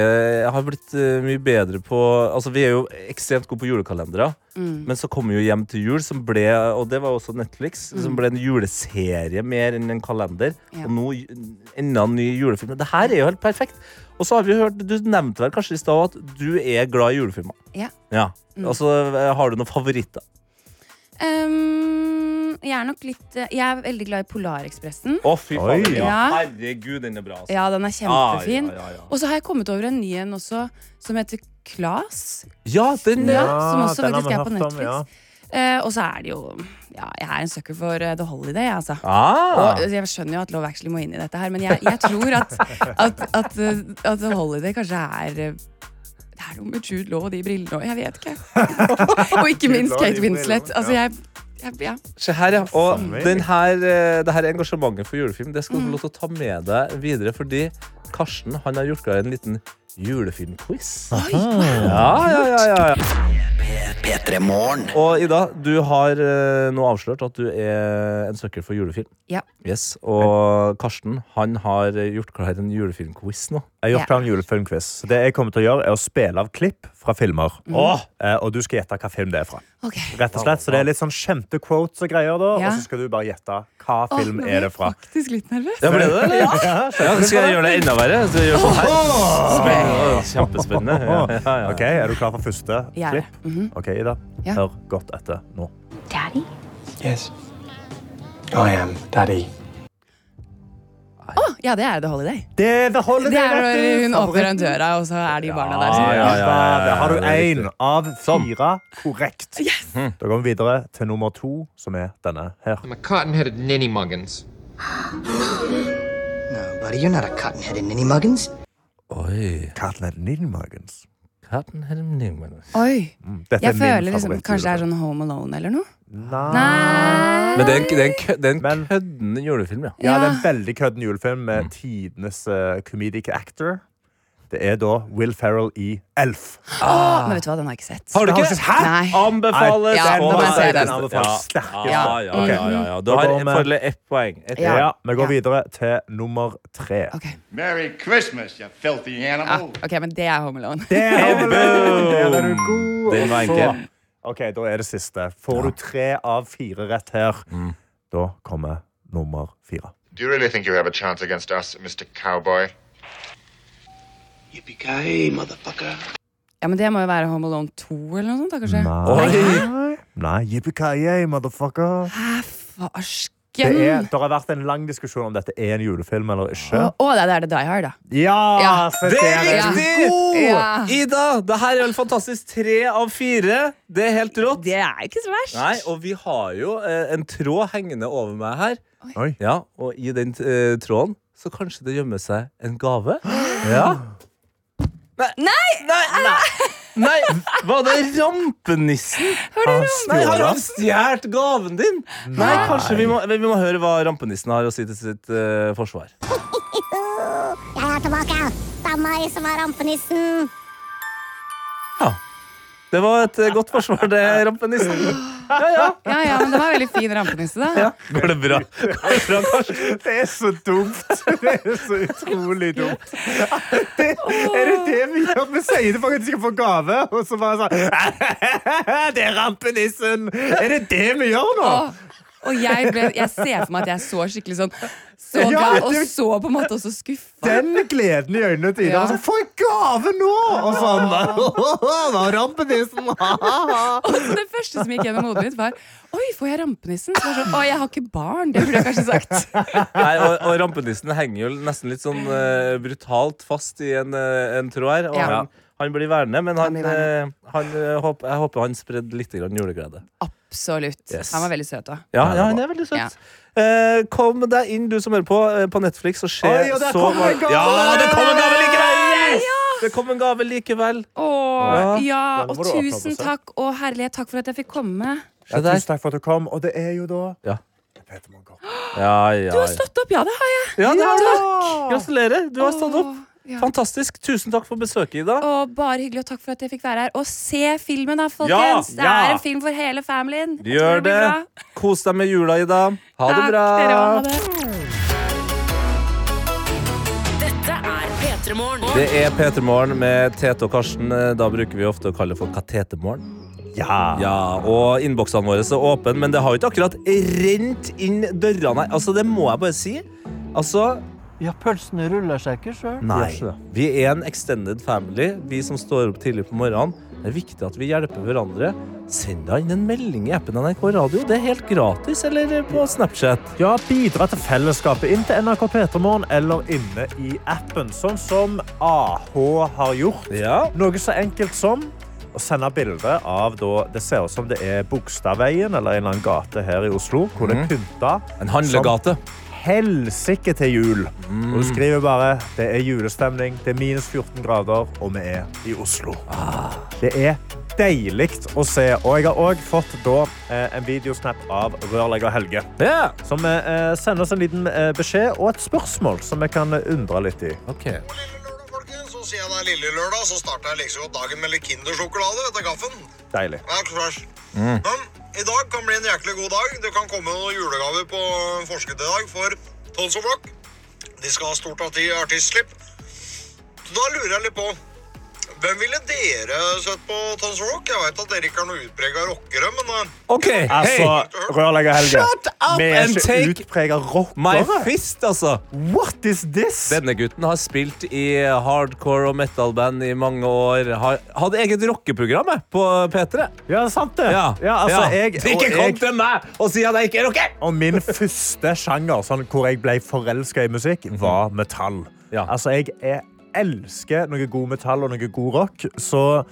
har blitt eh, mye bedre på Altså, Vi er jo ekstremt gode på julekalendere. Men så kommer jo Hjem til jul, som ble, og det var også Netflix, som ble en juleserie mer enn en kalender. Ja. Og nå enda en ny julefilm. Det her er jo helt perfekt. Og så har vi hørt, Du nevnte vel kanskje i stad at du er glad i julefilmer. Ja. Ja. Altså, Har du noen favoritter? Um, jeg er nok litt eh, Jeg er veldig glad i Polarekspressen. Å, fy Oi. faen. Ja. Ja. Herregud, den er bra. Altså. Ja, den er kjempefin. Ah, ja, ja, ja. Og så har jeg kommet over en ny en også, som heter Klas. ja, den Ja, ja. som også den faktisk er på Netflix. om. Eh, og så er det jo Ja, jeg er en sucker for eh, The Holiday, jeg, altså. Ah. Og jeg skjønner jo at Love Actually må inn i dette her, men jeg, jeg tror at, at, at, uh, at The Holiday kanskje er Det er noe med Jude Law og de brillene og Jeg vet ikke. *laughs* og ikke minst Kate Winslet. Altså, jeg, jeg ja. Se her, ja. Og den her, eh, det her engasjementet for julefilm Det skal du Mm. få lov til å ta med deg videre, fordi Karsten han har gjort klar en liten julefilmquiz. Oi, Ja, ja, ja, ja, ja. P3 Morgen. Og Ida, du har eh, nå avslørt at du er en søkkel for julefilm. Ja. Yes, Og Karsten han har gjort klar en julefilmquiz nå. Jeg har gjort klar en julefilmquiz. Så Det jeg kommer til å gjøre, er å spille av klipp fra filmer. Mm. Eh, og du skal gjette hva film det er fra. Okay. Rett og slett, Så det er litt sånn kjente quotes og greier, da. Ja. Og så skal du bare gjette hva film nå ble er det fra. faktisk litt nervøs. Ja, ble det det. *laughs* Ja. Ja, skal jeg gjøre det enda verre? Så gjør sånn her? Spennende. Kjempespennende. Ja, ja, ja. Ok, Er du klar for første klipp? klipp? Mhm. Ok, Ida. Hør godt etter nå. Daddy? Yes. I am Daddy. Å, ja, det er The Holiday. Det er The Holiday, Det er når hun åpner den døra, og så er de barna der. Ja, ja, ja, ja, Der har du én av fire korrekt. Da går vi videre til nummer to, som er denne her. I'm a cotton-headed ninny muggins. *gasps* No, buddy, you're not a cotton-headed ninny muggins. Oi. Cotton-headed er Ningman. Oi. Mm, Dette Jeg er min føler liksom Kanskje det er sånn Home Alone eller noe? Nei. Nei. Men det er en, det er en, kø- det er en Men- køddende julefilm, ja. Ja, det er en veldig kødden julefilm med tidenes uh, comedic actor. Det er da Will Ferrell i Elf. Ah. men vet du hva, den har jeg ikke sett. Har du ikke? Hæ? Anbefales! Ja, den, da må jeg se den. Ja. Anbefales sterkest. Ja, ja, ja, ja, ja. Du Da har fordel ett poeng. Et Ja. Vi går Ja. videre til nummer tre. Okay. Merry Christmas, you filthy ah, animal. ok, men det er Home Alone. Det er Home Alone. Der er du god. Den var enkel. Ok, Da er det siste. Får du tre av fire rett her, Mm. da kommer nummer fire. Do you really think you have a chance against us, Mr. Cowboy? Yippee-ki-yay, motherfucker. Ja, men det må jo være Home Alone 2 eller noe sånt, da, kanskje? Nei. Nei, yippee-ki-yay, motherfucker. Hæ, Det, er, det har vært en lang diskusjon om dette er en julefilm eller ikke. Å, å, det er det Die Hard, da. Ja! Ja. Det er riktig! Ja. Ida, det her er vel fantastisk. Tre av fire. Det er helt rått. Det er ikke så verst. Nei, og vi har jo eh, en tråd hengende over meg her. Oi. Ja, Og i den eh, tråden så kanskje det gjemmer seg en gave. *gasps* Ja. Nei! Nei! Nei! Nei, Var det rampenissen? Han Nei, Har han stjålet gaven din? Nei, kanskje vi må, vi må høre hva rampenissen har å si til sitt uh, forsvar. Jeg er tilbake. Det er meg som er rampenissen. Ja. Det var et eh, godt forsvar, det, rampenissen. Ja, ja. Ja, ja, men det var en veldig fin rampenisse, da. ja. Går det bra? Går det bra, Karsten? Det er så dumt. Det er så utrolig dumt. Det, er det det vi gjør? Vi sier det for at de skal få gave, og så bare sånn *laughs* Det er rampenissen! Er det det vi gjør nå? Åh, og jeg, ble, jeg ser for meg at jeg så skikkelig sånn Så Ja, glad, og så på en måte også skuffa. Den gleden i øynene til Ida. Ja. Altså, Få en gave nå! Og sånn Da, *laughs* *laughs* er rampenissen? *laughs* Og så det første som gikk gjennom hodet mitt, var Oi, får jeg rampenissen? Så var sånn, Å, jeg har ikke barn. Det burde jeg kanskje sagt. Nei, og, og rampenissen henger jo nesten litt sånn uh, brutalt fast i en, uh, en tråd her. Og Ja. han, han blir værende, men han, han, værende. eh, han, eh, håper, jeg håper han spredde litt grann juleglede. Absolutt. Yes. Han var veldig søt òg. Ja, ja, han er veldig søt. Eh, kom deg inn, du som hører på, eh, på Netflix, og se så kom en gave! Ja, det kom en gave likevel! Det kom en gave likevel. Å, ja, og tusen takk og herlighet takk for at jeg fikk komme. Ja, tusen takk for at du kom. Og det er jo da Ja. Peter Morgan. Ja, ja, Du har stått opp, ja, det har jeg. ja det har du. Gratulerer. Du har stått opp. Ja. Fantastisk. Tusen takk for besøket, Ida. Og bare hyggelig, og takk for at jeg fikk være her. Og se filmen, da, folkens! Det ja. er en film for hele familien. Gjør det. det. Kos deg med jula, Ida. Ha det bra. dere også. Ha det. Dette er P3 Det er P3 Morgen med Tete og Karsten. Da bruker vi ofte å kalle det for Katetemorgen. Ja. Ja, og innboksene våre er åpne, men det har jo ikke akkurat rent inn dørene her. Altså, det må jeg bare si. Altså, Ja, pølsene ruller seg ikke sjøl. nei. Vi er en extended family, vi som står opp tidlig på morgenen. Det er viktig at vi hjelper hverandre. Send da inn en melding i appen NRK Radio. Det er helt gratis, eller på Snapchat. Ja, bidra til fellesskapet inn til NRK P3morgen eller inne i appen, sånn som AH har gjort. Ja. Noe så enkelt som å sende bilde av da, det ser ut som det er Bogstadveien eller en eller annen gate her i Oslo, hvor det er pynta. En handlegate. Som helsike til jul. Og du skriver bare det er julestemning, det er minus 14 grader, og vi er i Oslo. Det er deilig å se. Og jeg har òg fått da, eh, en videosnap av rørlegger Helge. Yeah. Som eh, sender oss en liten eh, beskjed og et spørsmål som vi kan eh, undre litt i. Ok. Så sier jeg det er lille lørdag, så starter jeg liksom dagen med litt Kindersjokolade etter kaffen. Deilig. Ja. Mm. Men i dag kan bli en jæklig god dag. Det kan komme noen julegaver på forskudd i dag for Tons. De skal ha stort arti- artistslipp. Så da lurer jeg litt på hvem ville dere sett på Tons Rock? Jeg vet at dere ikke er noe utprega rockere, men eh, OK, Altså, hei! rørlegger Helge. Shut up Vi er and ikke take utprega My rockere. fist, altså. What is this? Denne gutten har spilt i hardcore og metal-band i mange år. Har, hadde eget rockeprogram jeg, på P3. Ja, det er sant det. Ja. Ja, altså, Ja. jeg- og ikke jeg- kom til meg og si at jeg ikke er rocker! Og min første sjanger sånn, hvor jeg ble forelska i musikk, var metall. Ja. Altså, jeg er, elsker noe god metall og noe god rock, så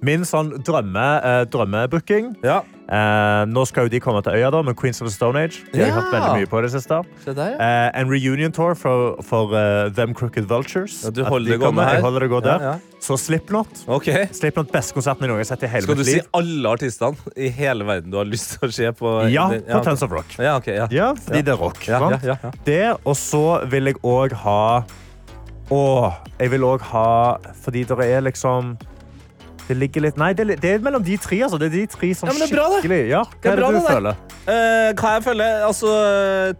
min sånn drømme, eh, drømmebooking Ja. eh, Nå skal jo de komme til øya da, med Queens of the Stone Age. De har Ja. hørt veldig mye på det siste. Se der, ja. Eh, en reunion tour for, for uh, Them Crooked Vultures. Du holder de det gående her. Jeg holder det gående Ja, ja. Så Slipknot. Okay. Slipknot Beste konserten noen har sett i hele Skal du si alle artistene i hele verden du har lyst til å se på? Ja, den- på Tons of Rock. Ja, okay, fordi det er rock. Ja, ja, ja. Det, og så vil jeg òg ha Åh, jeg vil òg ha Fordi det er liksom Det ligger litt Nei, det det er mellom de tre. Altså. Det er de tre som Ja, men det er bra, det. skikkelig Ja, hva Det er er det du føler? Uh, hva jeg føler? Altså,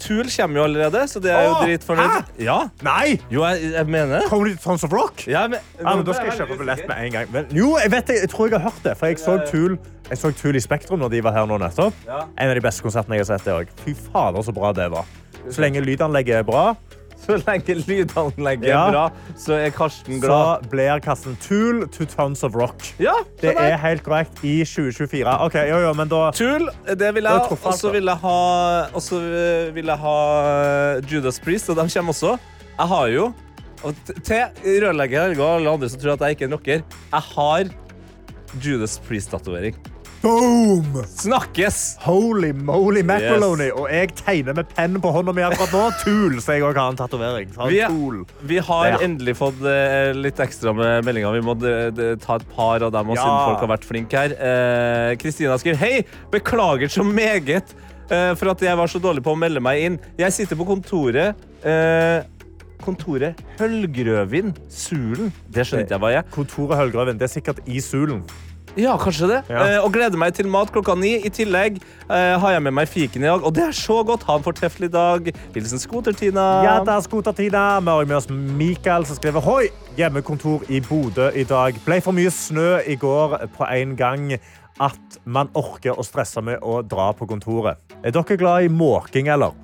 Tool kommer jo allerede, så det er jo dritfornøyd. Ja. Nei! Jo, jeg, jeg mener det. Kommer til Tons of Rock? Ja, men, Ja, men da skal jeg kjøpe billett med en gang. Men, jo, jeg, vet, det. jeg tror jeg har hørt det. For jeg så Tool, jeg så Tool i Spektrum når de var her nå nettopp. Ja. En av de beste konsertene jeg har sett. det også. Fy fader, så bra det var. Så lenge lydanlegget er bra, *laughs* Så lenge lydanlegget Ja. er bra, så er Karsten glad. så blir kassen Tool to Tons of Rock. Ja, Det er helt korrekt i 2024. Ok, jo, jo, men da Tool, det vil jeg. Og så vil jeg ha Og så vil jeg ha eh, Judas Priest, og de kommer også. Jeg har jo og Til rørlegger og alle andre som tror at jeg ikke er en rocker, jeg har Judas Priest-tatovering. Boom! Snakkes! Holy moly macaroni. Og jeg tegner med penn på hånda mi akkurat nå. Tool, så jeg også har en tatovering. Vi, vi har Ja. endelig fått eh, litt ekstra med meldinger. Vi må ta et par av dem, Ja. siden folk har vært flinke her. Eh, Kristina skriver Hei, beklager så meget eh, for at jeg var så dårlig på å melde meg inn. Jeg sitter på kontoret. Eh, kontoret Høllgrøvin Sulen. Det skjønner ikke jeg hva er. Kontoret Hølgrøvin, Det er sikkert i Sulen. Ja, kanskje det. Ja. Eh, og gleder meg til mat klokka ni. I tillegg eh, har jeg med meg fiken i dag, og det er så godt. Ha en fortreffelig dag. Hilsen Skoter-Tina. Ja, det er Skoter-Tina. Vi har med oss Mikael som skriver Hoi! Hjemmekontor i Bodø i dag. Ble for mye snø i går på en gang at man orker å stresse med å dra på kontoret. Er dere glad i måking, eller?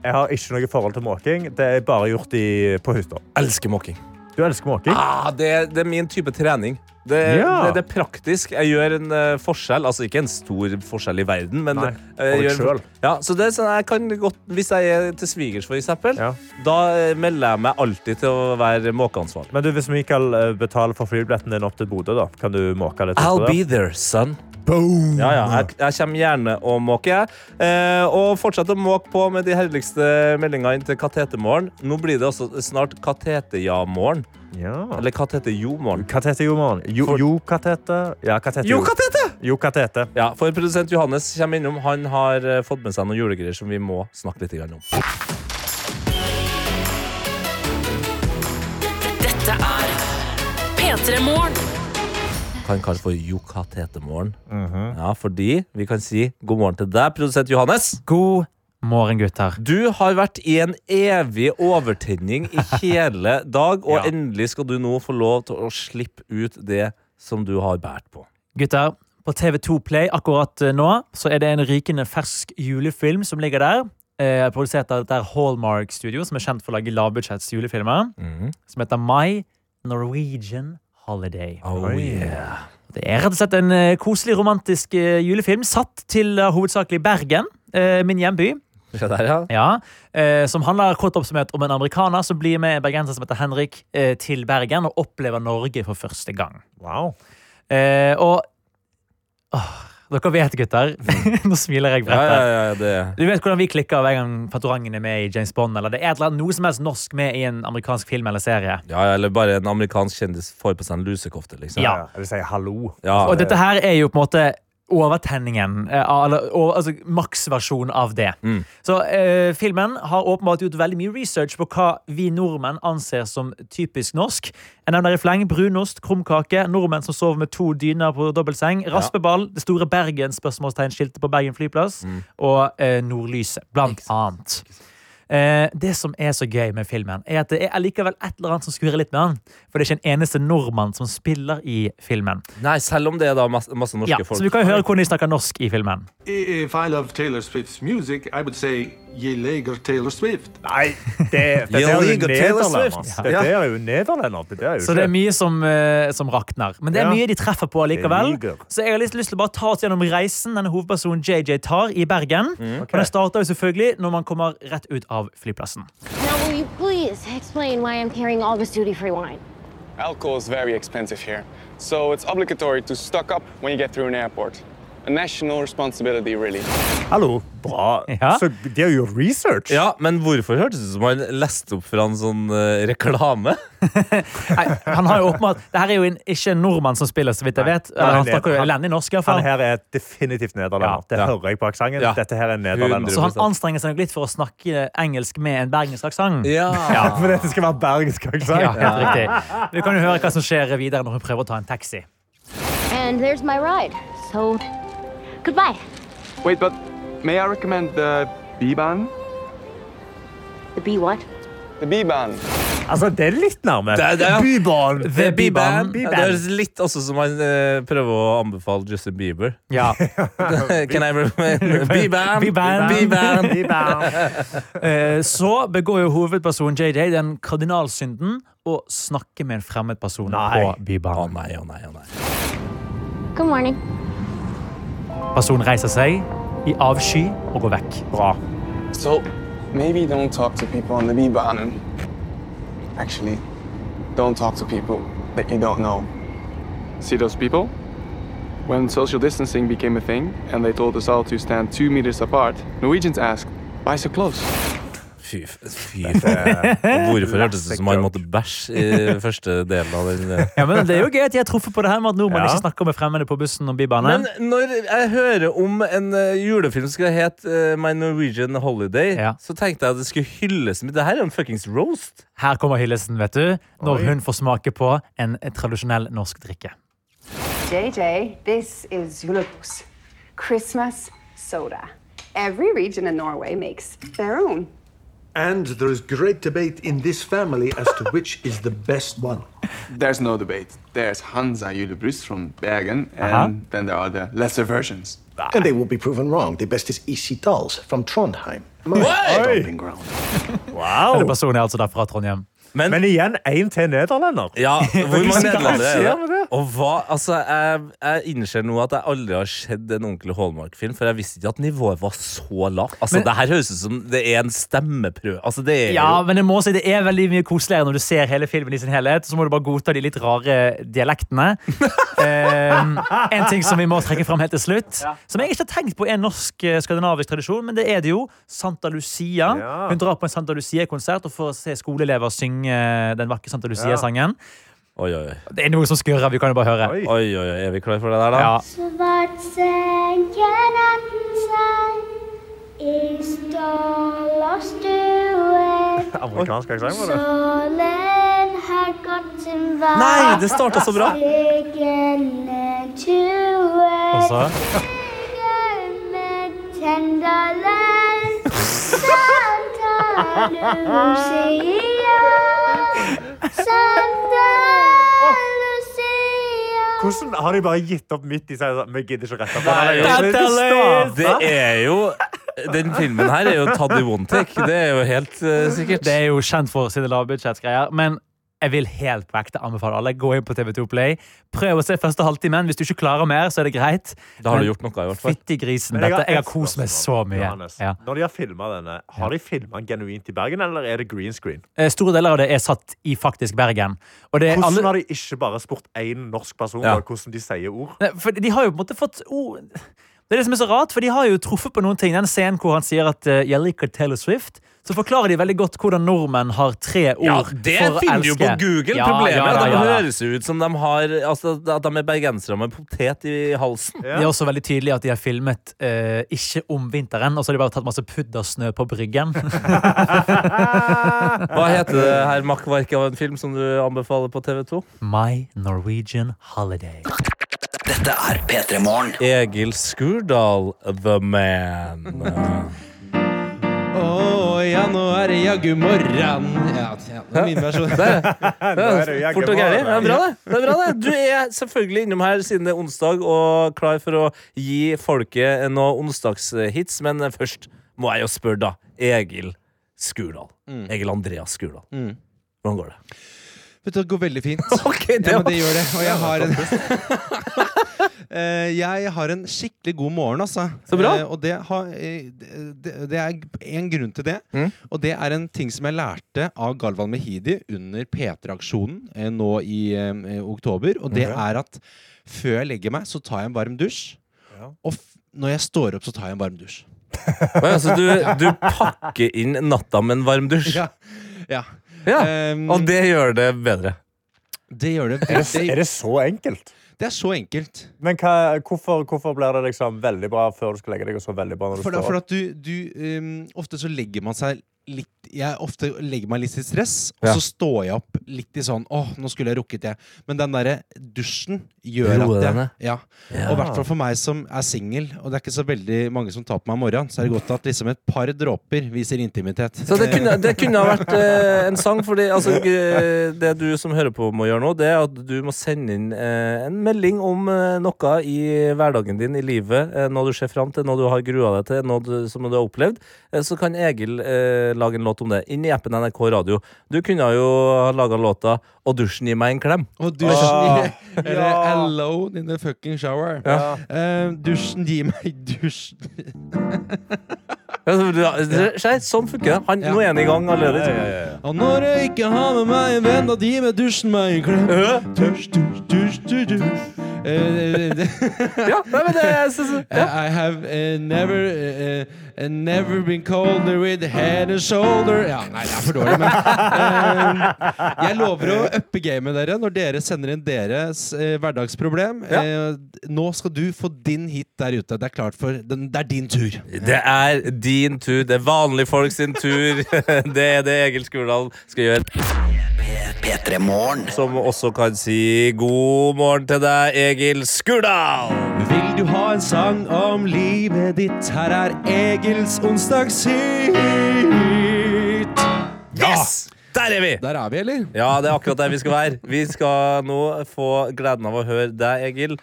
Jeg har ikke noe forhold til måking. Det er bare gjort i, på hytta. Elsker måking. Du elsker måking? Ah, det, det er min type trening. Det, Ja. det, det er praktisk. Jeg gjør en uh, forskjell. Altså ikke en stor forskjell i verden, men Nei, eh, jeg gjør. Ja, så det er sånn, jeg kan godt, Hvis jeg er til svigers, for eksempel, Ja. da eh, melder jeg meg alltid til å være måkeansvarlig. Men du, hvis Mikael betaler for flybilletten din opp til Bodø, da, kan du måke litt? I'll be there, son. Boom! Ja, ja, jeg, jeg kommer gjerne og måker, jeg. Eh, og fortsett å måke på med de herligste meldingene inn til Katetemorgen. Nå blir det også snart Katete-ja-morgen. Ja. Eller Katete-jo-morgen. Katete, jo, mann. Jo, For- jo, katete. Ja, katete. Jo, Katete! Jo, katete. Ja, for Produsent Johannes kommer innom. Han har eh, fått med seg noen julegreier som vi må snakke litt om. Dette er P3 Morgen. Kan kalle for Jokatetemorgen. Ja, fordi vi kan si god morgen til deg, produsent Johannes. God morgen, gutter. Du har vært i en evig overtenning i *laughs* hele dag, og Ja. endelig skal du nå få lov til å slippe ut det som du har båret på. Gutter, På TV2 Play akkurat eh, nå så er det en rykende fersk julefilm som ligger der. Eh, produsert av dette Hallmark Studio, som er kjent for å lage lavbudsjetts julefilmer. Mhm. Som heter My Norwegian Holiday. Oh, yeah. Det er rett og slett en eh, koselig, romantisk eh, julefilm satt til eh, hovedsakelig Bergen, eh, min hjemby. Der, ja. Ja, eh, Som handler kort oppsummert om en amerikaner som blir med en bergenser som heter Henrik eh, til Bergen og opplever Norge for første gang. Wow. Eh, og åh, Dere vet, gutter. *laughs* Nå smiler jeg Ja, bredt. ja, ja, ja, Du vet hvordan vi klikker hver gang Fantorangen er med i James Bond, eller det er eller noe som helst norsk med i en amerikansk film eller serie. Ja, ja, eller bare en amerikansk kjendis får på seg en lusekofte, liksom. Ja. Eller si hallo. Ja, Og dette her er jo på en måte overtenningen, eh, eller altså maksversjon av det. Mm. Så eh, filmen har åpenbart gjort veldig mye research på hva vi nordmenn anser som typisk norsk. Jeg nevner i fleng brunost, krumkake, nordmenn som sover med to dyner på dobbeltseng, raspeball, det store Bergen-spørsmålstegn-skiltet på Bergen flyplass, Mm. og eh, nordlyset, blant annet. Eh, det som er så gøy med filmen, er at det er allikevel et eller annet som skurrer litt med den. For det er ikke en eneste nordmann som spiller i filmen. Nei, selv om det er da masse, masse norske Ja, folk. så du kan jo høre hvordan de snakker norsk i filmen. If I love Taylor Swift's music, I would say je Taylor Swift. Nei, det, *laughs* det Jeg er jo nederlender. Swift. Det er jo nederlender. Det er jo Så det er mye som, eh, som rakner. Men det er Ja. mye de treffer på allikevel. Så jeg har litt lyst til å bare ta oss gjennom reisen denne hovedpersonen JJ tar i Bergen. Og den starter jo selvfølgelig når man kommer rett ut av flyplassen. Now, will you please explain why I'm carrying all this duty free wine? Alcohol is very expensive here, so it's obligatory to stock up when you get through an airport. A national responsibility, really. Hallo, bra. Ja. Så de har gjort research. Ja, men hvorfor hørtes det ut som han leste opp fra en sånn uh, reklame? Nei, han har jo åpenbart Det her er jo en, ikke en nordmann som spiller, så vidt jeg vet. Nei, han snakker jo han- elendig norsk, i hvert Han her er definitivt nederlender. Ja. Det Ja. hører jeg på aksenten. Ja. Dette her er nederlender. Så han anstrenger seg nok litt for å snakke engelsk med en bergensk aksent. Ja. Ja, for dette skal være bergensk aksent. Ja, helt riktig. Vi kan jo høre hva som skjer videre når hun prøver å ta en taxi. And there's my ride. So, goodbye. Wait, but may I recommend the B-Bahn? The B what? The B-Bahn. Altså, det er litt nærme. Det det ja. Bybarn. The B-Band. B-Band. Det høres litt også som han uh, prøver å anbefale Justin Bieber. Ja. *laughs* Can I recommend B-Band? B-Band. B-Band. B-Band. Eh, Så begår jo hovedpersonen JJ den kardinalsynden å snakke med en fremmed person Nei. på Å oh, nei, å nei, å nei. Good morning. Personen reiser seg i avsky og går vekk. Bra. So, maybe don't talk to people on the B-Bahn. and Actually, don't talk to people that you don't know. See those people? When social distancing became a thing and they told us all to stand two meters apart, Norwegians asked, why so close? Fy, fy faen. *laughs* Hvorfor hørtes det ut som han måtte bæsje i første delen av den? eh? Ja, men Det er jo gøy at de har truffet på det her med at nordmenn Ja. ikke snakker med fremmede på bussen og bybanen. Men når jeg hører om en eh, julefilm som skal hete eh, My Norwegian Holiday, Ja. så tenkte jeg at det skulle hylles. Men det her er jo en fuckings roast. Her kommer hyllesten, vet du. Når Oi. hun får smake på en tradisjonell norsk drikke. JJ, this is Julebus, Christmas soda. Every region in Norway makes their own. And there is great debate in this family as to which is the best one. There's no debate. There's Hansa Julebrus from Bergen, and Uh-huh. then there are the lesser versions. And they will be proven wrong. The best is Easy Dolls from Trondheim. My What? stomping ground. Wow. Denne personen er altså da fra Trondheim. Men, Men igjen, én til nederlender. ja, *laughs* hvor mange nederlendere er det? det? Og hva, altså, jeg, jeg innser nå at jeg aldri har sett en ordentlig Hallmark-film, for jeg visste ikke at nivået var så lavt. Altså, Men- det her høres ut som det er en stemmeprøve. Altså, det er Ja, jo men jeg må si det er veldig mye koseligere når du ser hele filmen i sin helhet. Så må du bare godta de litt rare dialektene. um, *laughs* en ting som vi må trekke fram helt til slutt, som jeg ikke har tenkt på er en norsk eh, skandinavisk tradisjon, men det er det jo. Santa Lucia. Ja. Hun drar på en Santa Lucia-konsert og får se skoleelever synge den vakre Santa Lucia-sangen. Oi, oi, oi. Det er noe som skurrer. Vi kan jo bare høre. Oi. Oi, oi. Er vi klare for det der, da? Ja. Svart senker natten seg i stål og stue. Amerikansk aksent var det. Solen har gått sin vei. Nei, det starta så bra. Og så *laughs* Santa Lucia Santa Lucia Hvordan har de bare gitt opp midt i seg? Vi gidder ikke rette på det. Det er jo Den filmen her er jo tatt i one take. Det er jo helt uh, sikkert. Det er jo kjent for sine lavbudsjettsgreier. Men jeg vil helt på ekte anbefale alle. Gå inn på TV2 Play. Prøv å se første halvtimen. Hvis du ikke klarer mer, så er det greit. Da har du gjort noe, i hvert fall. Fytti grisen. Dette, jeg har kost meg så mye. Johannes. Ja. Når de har filma denne, har de filma den genuint i Bergen, eller er det green screen? Eh, Store deler av det er satt i faktisk Bergen. Og det er Hvordan alle, har de ikke bare spurt én norsk person Ja. hvordan de sier ord? For de har jo på en måte fått ord Det er det som er så rart, for de har jo truffet på noen ting. Den scenen hvor han sier at eh, 'jeg liker Taylor Swift', så forklarer de veldig godt hvordan nordmenn har tre ord Ja, det for å finner du jo på elske. Google. Ja, Problemet ja, er at de høres ut som de har Altså at de er bergensere med potet i halsen. Det er også veldig tydelig at de har filmet eh, ikke om vinteren, og så har de bare tatt masse puddersnø på bryggen. *laughs* Hva heter det her makkverket av en film som du anbefaler på TV2? My Norwegian Holiday. Dette er P3 Morgen. Egil Skurdal, The Man. Å ja, nå er det jaggu morran. Ja, ja, det er min versjon. *laughs* Er ja. Fort og gæli. Bra, det. det er bra, det. Du er selvfølgelig innom her siden det er onsdag og klar for å gi folket noen onsdagshits, men først må jeg jo spørre, da. Egil Skurdal. Egil Andreas Skurdal. Mm. Hvordan går det? Vet du, det går veldig fint. *laughs* Ok, det ja, men det gjør det. Og jeg har en *laughs* Eh, Jeg har en skikkelig god morgen, altså. Så bra. Eh, og det, har, eh, det, er en grunn til det. Mm. Og det er en ting som jeg lærte av Galvan Mehidi under P3-aksjonen eh, nå i oktober. Og det er at før jeg legger meg, så tar jeg en varm dusj. Ja. Og når jeg står opp, så tar jeg en varm dusj. Så altså, du, du pakker inn natta med en varm dusj? *laughs* Ja. ja. Ja, Um, Og det gjør det bedre. Det gjør det. Er det, er det så enkelt? Det er så enkelt. Men hva, hvorfor, hvorfor blir det liksom veldig bra før du skal legge deg, og så veldig bra når du For, da, opp? for at du, du um, Ofte så legger man seg litt Jeg ofte legger meg litt i stress, og så står jeg opp litt i sånn Åh, nå skulle jeg rukket det. Men den derre dusjen gjør at jeg ja. Og i hvert fall for meg som er singel, og det er ikke så veldig mange som tar på meg om morgenen, så er det godt at liksom et par dråper viser intimitet. Så det kunne, det kunne ha vært eh, en sang, fordi altså, *laughs* det du som hører på må gjøre nå, det er at du må sende inn eh, en melding om eh, noe i hverdagen din, i livet, eh, noe du ser fram til, noe du har grua deg til, noe du, som du har opplevd. Eh, så kan Egil eh, lage en låt om det, inn i appen NRK Radio. Du kunne jo ha laga låta 'Og dusjen gir meg en klem'. Og dusjen Ah, gir *laughs* Eller ja. 'alone in the fucking shower'. Ja. Uh, dusjen gir meg *laughs* dusjen Se, sånn funker det. Han, Ja. Nå er han i gang allerede. Ja, ja, ja. Og når jeg ikke har med meg en venn, da gir meg dusjen meg en klem. Dusj, dusj, dusj, dusj, dusj. Uh, Ja, nei, men det jeg synes, *laughs* ja. I have uh, never eh, eh, Never been colder with head and shoulder Ja, nei, det er for dårlig, men eh, Jeg lover å uppe gamet dere når dere sender inn deres eh, hverdagsproblem. Eh, nå skal du få din hit der ute. Det er klart for den, Det er din tur. Det er din tur. Det er vanlige folk sin tur. *laughs* Det er det Egil Skurdal skal gjøre. P3 Morgen. Som også kan si god morgen til deg, Egil Skurdal. Vil du ha en sang om livet ditt? Her er Egils onsdagshit. Yes! Der er vi! Der er vi, eller? Ja, det er akkurat der vi skal være. Vi skal nå få gleden av å høre deg, Egil.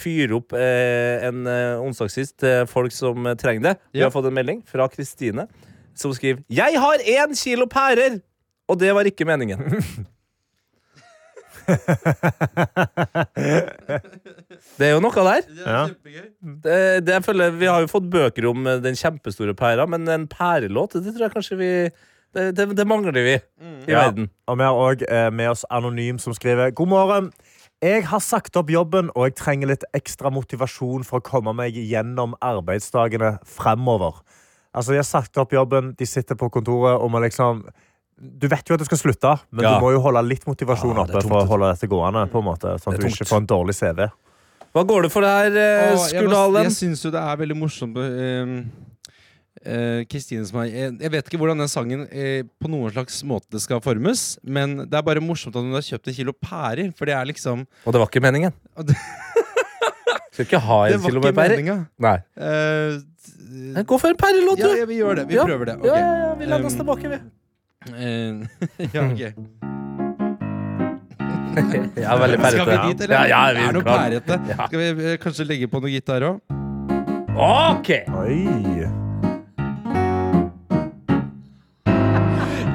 Fyre opp eh, en eh, onsdagssist til folk som eh, trenger det. Vi Ja. har fått en melding fra Kristine som skriver Jeg har én kilo pærer! Og det var ikke meningen. *laughs* det er jo noe der. Ja. Det, det jeg føler, vi har jo fått bøker om eh, den kjempestore pæra, men en pærelåt, det tror jeg kanskje vi Det, det, det mangler vi i Ja. verden. Og vi har òg eh, med oss Anonym, som skriver God morgen. Jeg har sagt opp jobben, og jeg trenger litt ekstra motivasjon for å komme meg gjennom arbeidsdagene fremover. Altså, De har sagt opp jobben, de sitter på kontoret, og man liksom Du vet jo at du skal slutte, men Ja. du må jo holde litt motivasjon Ja, er oppe for å holde dette gående. på en måte Sånn at er du ikke får en dårlig CV. Hva går det for det her, eh, Skurdalen? jeg, jeg syns jo det er veldig morsomt eh, eh, Kristine som har jeg, jeg vet ikke hvordan den sangen eh, på noen slags måte skal formes, men det er bare morsomt at hun har kjøpt en kilo pærer, for det er liksom Og det var ikke meningen. *laughs* Skal ikke ha en kilo med pærer. Nei. Eh, Gå for en pærelåt, ja, du! ja, vi gjør det. Vi Ja. prøver det. Okay. Ja, ja, ja, vi lander oss Um, tilbake, vi. Eh, *laughs* ja, ok. Ja, veldig pærete. Skal vi dit, eller? Ja, ja, vi det er noe kan. pærete. Ja. Skal vi eh, kanskje legge på noe gitar òg? OK! Oi.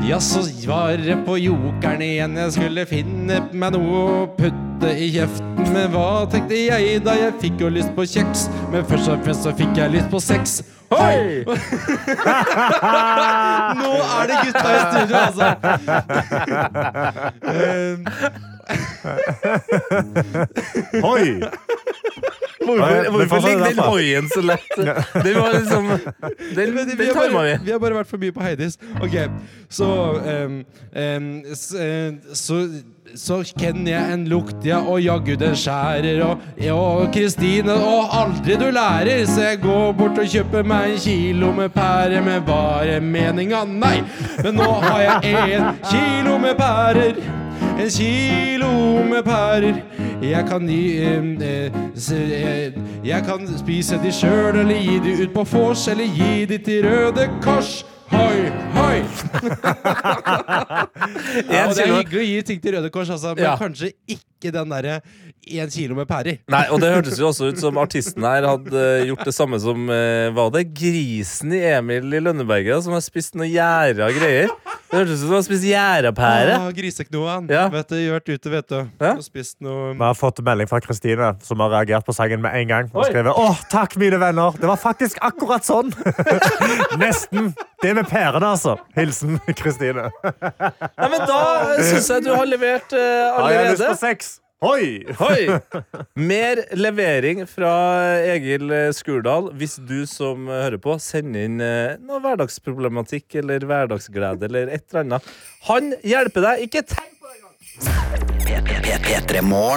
Ja, så var det på jokeren igjen. Jeg skulle finne meg noe å putte i kjeften. Men hva tenkte jeg da jeg fikk jo lyst på kjeks? Men først og fremst så fikk jeg lyst på sex. Hoi! *laughs* Nå er det gutta i studio, altså. Hoi! Hvorfor, hvorfor ligger den hoien så lett? Det var liksom *laughs* Den, den har tar bare, vi. vi har bare vært for mye på Heidis. Ok, så um, um, eh, så, så kjenner jeg en lukt, ja, og jaggu den skjærer. Og Kristine, og aldri du lærer, så jeg går bort og kjøper meg en kilo med pærer. Men bare meninga? Nei! Men nå har jeg en kilo med pærer. En kilo med pærer. Jeg kan gi eh, eh, Jeg kan spise de sjøl, eller gi de ut på vors, eller gi de til Røde Kors. Hoi, hoi! *laughs* ja, og det er hyggelig å gi ting til Røde Kors, altså, men Ja. kanskje ikke den derre én kilo med pærer. Nei, og det hørtes jo *laughs* også ut som artisten her hadde eh, gjort det samme som eh, Var det grisen i Emil i Lønneberget som har spist noe gjæra greier? Det hørtes ut som han har spist gjærapære. Ah, Griseknoen. Ja. Vet du, vært ute, vet du. Og spist noe Vi har fått melding fra Kristine, som har reagert på sangen med en gang. Og skrevet Åh, takk, mine venner! Det var faktisk akkurat sånn! *laughs* Nesten. Det med pærene, altså. Hilsen Kristine. Nei, men da syns jeg du har levert eh, Har jeg lyst på sex? Hoi! Hoi! Mer levering fra Egil Skurdal hvis du som hører på, sender inn eh, noe hverdagsproblematikk eller hverdagsglede eller et eller annet. Han hjelper deg. Ikke tenk på det engang!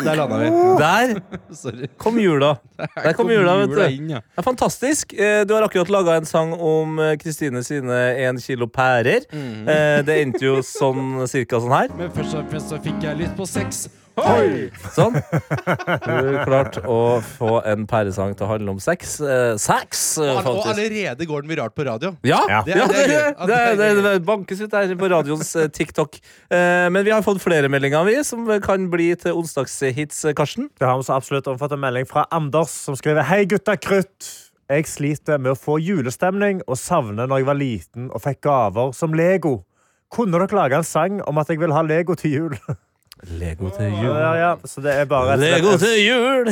Der landa vi. Der kom jula. Der kom jula, vet du. ja. Det er fantastisk. Eh, Du har akkurat laga en sang om eh, Kristine sine én kilo pærer. Mhm. Eh, Det endte jo sånn cirka sånn her. Men først og fremst så fikk jeg lyst på sex. Hoi! Sånn. Du har klart å få en pæresang til å handle om sex. Eh, sex, eh, Og, og allerede går den viralt på radio. Ja, Det det, er- det er det, gøy. det, Ja, det er det, bankes ut der på radioens eh, TikTok. Eh, Men vi har fått flere meldinger, vi, som kan bli til onsdagshits, eh, Karsten. Det har vi så absolutt omfattet en melding fra Anders, som skriver Hei, gutta krutt. Jeg sliter med å få julestemning og savner når jeg var liten og fikk gaver som Lego. Kunne dere lage en sang om at jeg vil ha Lego til jul? *laughs* Lego til jul. Ja, ja, så det er bare Lego til jul!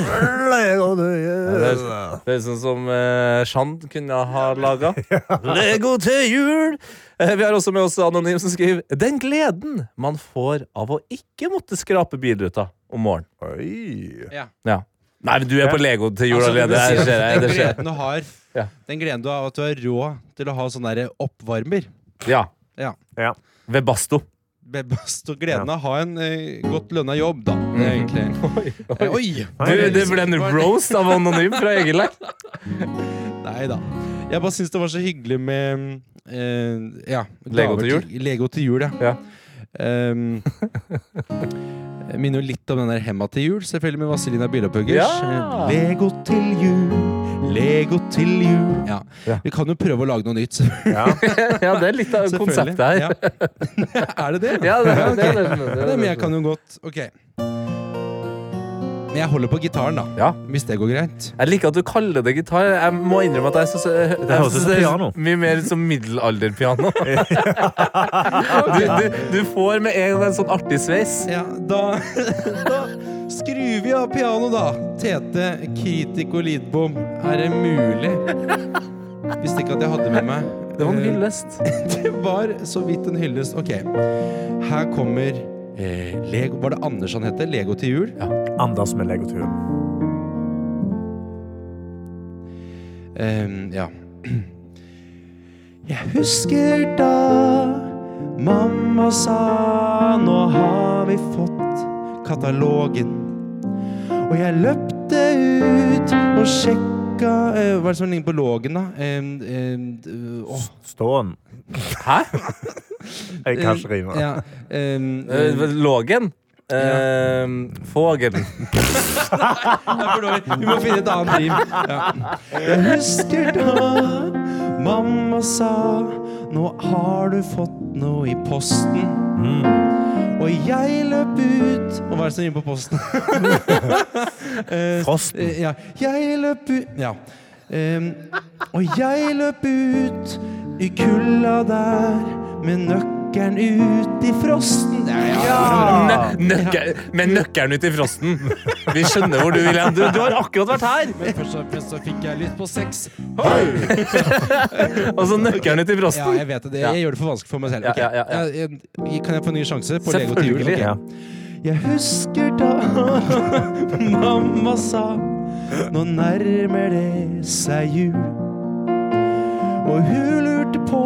Lego til Ja, jul. Det er, det er sånn som eh, Shand kunne ha laga. *laughs* Lego til jul! Eh, vi har også med oss Anonym som skriver Den gleden man får av å ikke måtte skrape bilruta om morgenen. Oi. Ja. Ja. Nei, men du er på Lego til jul Altså, allerede. at. Den gleden du har, den gleden du har av at du har råd til å ha sånn oppvarmer. Ja. Ja. Ved Basto. Best og gleden av å ha en eh, godt lønna jobb, da. Er egentlig *laughs* Eh, Oi! Du, det ble en roast av Anonym fra Egil her. *laughs* Nei da. Jeg bare syns det var så hyggelig med eh, ja, Lego gaver til Lego til jul, ja. Ja. Um, jeg *laughs* minner jo litt om den der Hemma til jul, selvfølgelig med Vazelina Bilopphøggers. Ja. Eh, Lego til jul, Lego til jul. Ja. Ja. Vi kan jo prøve å lage noe nytt. Ja. *laughs* Ja, det er litt av konseptet her. Ja. *laughs* er det det? Ja, det, er det, *laughs* det, det, Nei, men jeg kan jo godt Ok. Men jeg holder på gitaren, da. Ja. Hvis det går greit. Jeg liker at du kaller det gitar. Jeg må innrømme at jeg synes det, Det høres ut som er piano. mye mer som middelalderpiano. *laughs* du, du, du får med en gang en sånn artig sveis. Ja, da, *laughs* da skrur vi av piano, da. Tete Kritiko Lidbom. Er det mulig? Visste ikke at jeg hadde med meg Det var en eh, hyllest. *laughs* Det var så vidt en hyllest. Ok. Her kommer eh, Lego Var det Anders han heter? Lego til jul? Anders med Lego til jul. Ehm, ja. Jeg husker da mamma sa Nå har vi fått katalogen. Og jeg løpte ut og sjekka eh, Hva er det som ligner på lågen, da? Ehm, ehm, oh. Ståen. Hæ? *laughs* Jeg kan ikke rime. Ja, um, Lågen? Eh, Fågelen. Det er for dårlig. Vi må finne et annet rim. Ja. Jeg husker da mamma sa Nå har du fått noe i posten. Mm. Og jeg løp ut Og hva er det som rimer på posten? *laughs* Frosten. Ja. Jeg løp ut Ja. Um, og jeg løp ut i kulda der med nøkkelen ut i frosten. Ja, Nø- Nøkker, med nøkkelen ut i frosten. Vi skjønner hvor du vil hen. Du, du har akkurat vært her! Men først og fremst så fikk jeg lyst på sex. *laughs* Og så nøkkelen ut i frosten. Ja, jeg vet det. Jeg gjør det for vanskelig for meg selv. Okay. Ja, ja, ja. Jeg- jeg- Kan jeg få en ny sjanse på Lego til jul? Selvfølgelig. Ok. Jeg husker da *laughs* mamma sa Nå nærmer det seg jul. Og hun lurte på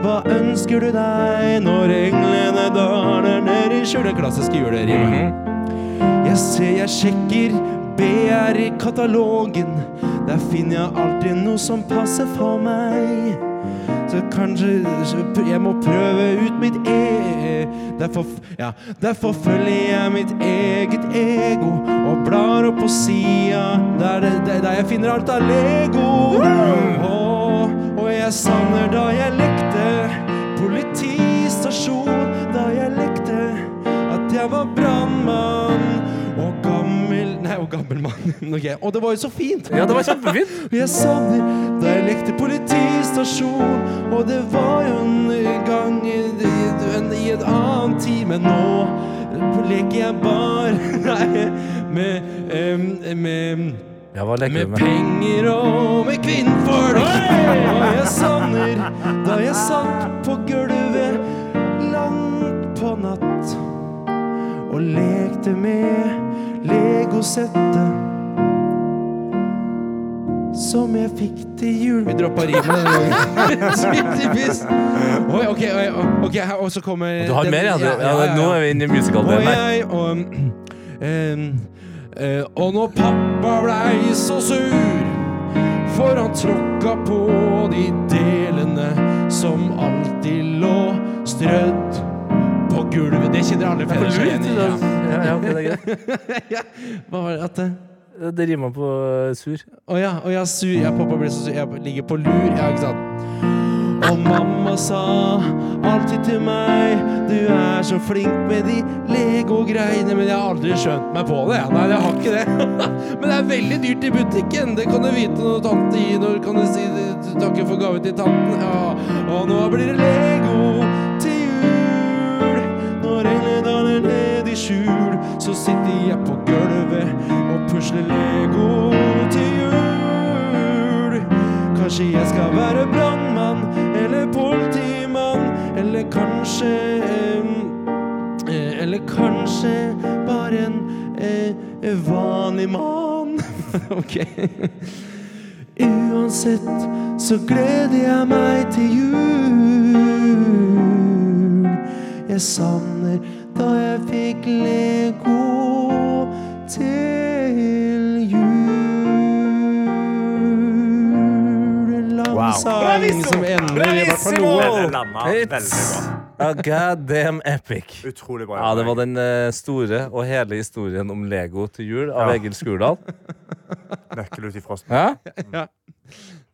hva ønsker du deg når englene daler ned i skjulet? Klassiske julerim. Mm -hmm. Jeg ser jeg sjekker BR i katalogen. Der finner jeg alltid noe som passer for meg. Så kanskje jeg må prøve ut mitt e... Derfor, ja, derfor følger jeg mitt eget ego og blar opp på sida der, der, der jeg finner alt av Lego. Mm. Jeg savner da jeg lekte politistasjon. Da jeg lekte at jeg var brannmann og gammel Nei, og gammel mann. *laughs* Okay. Og det var jo så fint! Ja, det var kjempefint. *laughs* Jeg savner da jeg lekte politistasjon, og det var jo en gang i, i, i et annet tid, men nå leker jeg bare *laughs* Nei, med, em, med Ja, hva leker med du med? penger og med kvinnfolk. Og jeg savner da jeg satt på gulvet langt på natt og lekte med legosettet som jeg fikk til jul. Vi droppa rimet. Typisk. Oi, ok, oi, ok, og så kommer Du har den- mer, ja. Du- ja, nå er vi inne i musical-delen her. um, eh, Og når pappa blei så sur For han tråkka på de delene Som alltid lå strødd på gulvet Det kjenner alle fedre seg igjen i ja. Ja, ja, okay, det er greit. *laughs* ja. Hva var det at det? Det rimer på eh, sur. Å ja, oh ja, sur. Ja, pappa ble så sur. Jeg ligger på lur. Ja, ikke sant? Og mamma sa alltid til meg Du er så flink med de Lego-greiene. Men jeg har aldri skjønt meg på det. Nei, jeg har ikke det. *laughs* Men det er veldig dyrt i butikken. Det kan du vite når tante gir Når kan du si takke for gave til tanten? Ja. Og nå blir det Lego til jul. Når englene daler ned i skjul. Så sitter jeg på gulvet Og pusler Lego til jul. Kanskje jeg skal være brandmann Eller kanskje eh, Eller kanskje Bare en eh, vanlig mann. *laughs* Ok. Uansett så gleder jeg meg til jul. Jeg savner da jeg fikk Lego sang som ender i hvert fall noe. A epic. Utrolig bra. Ja, Det var den eh, store og hele historien om Lego til jul av Ja. Egil Skurdal. *laughs* Nøkkel ut i frosten. Ja? *laughs* Ja.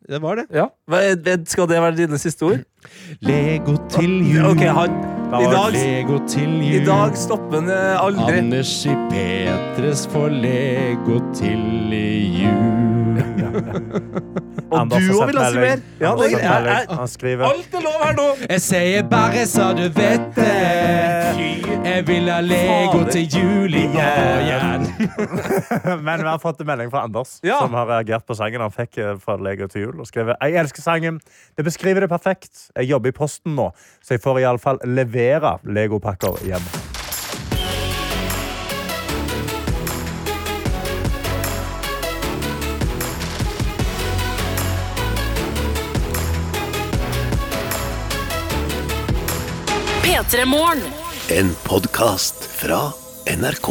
Det var det. ja. Hva er- Skal det være dine siste ord? Lego til jul. Ok, han Da I var dag, Lego til jul. i dag stopper han eh, aldri. Anders i Petres får Lego til jul. *laughs* Og du har òg vil ha si mer. Ja, det, er, jeg, Han skriver alt er lov her nå! Jeg sier bare så du vet det. Jeg vil ha Lego til jul igjen. *laughs* Men vi har fått en melding fra Anders, Ja. som har reagert på sangen han fikk eh, fra Lego til jul. Og skriver Jeg elsker sangen. Det beskriver det perfekt. Jeg jobber i Posten nå, så jeg får iallfall levere legopakker hjem. P3 Morgen. En podkast fra NRK.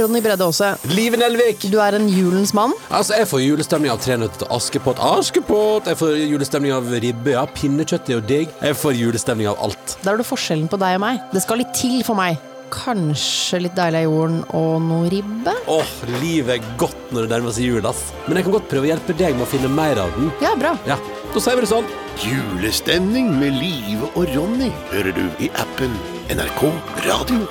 Ronny Bredde Aase, Live Nelvik. du er en julens mann. Altså, Jeg får julestemning av Tre nøtter til Askepott. Askepott! Jeg får julestemning av ribbe. Ja, pinnekjøtt er jo digg. Jeg får julestemning av alt. Der er du forskjellen på deg og meg. Det skal litt til for meg. Kanskje litt deilig av jorden og noe ribbe? Åh, livet er godt når det nærmer seg jul, ass. Men jeg kan godt prøve å hjelpe deg med å finne mer av den. Ja, bra. Ja, da sier vi det sånn. Julestemning med Live og Ronny hører du i appen NRK Radio.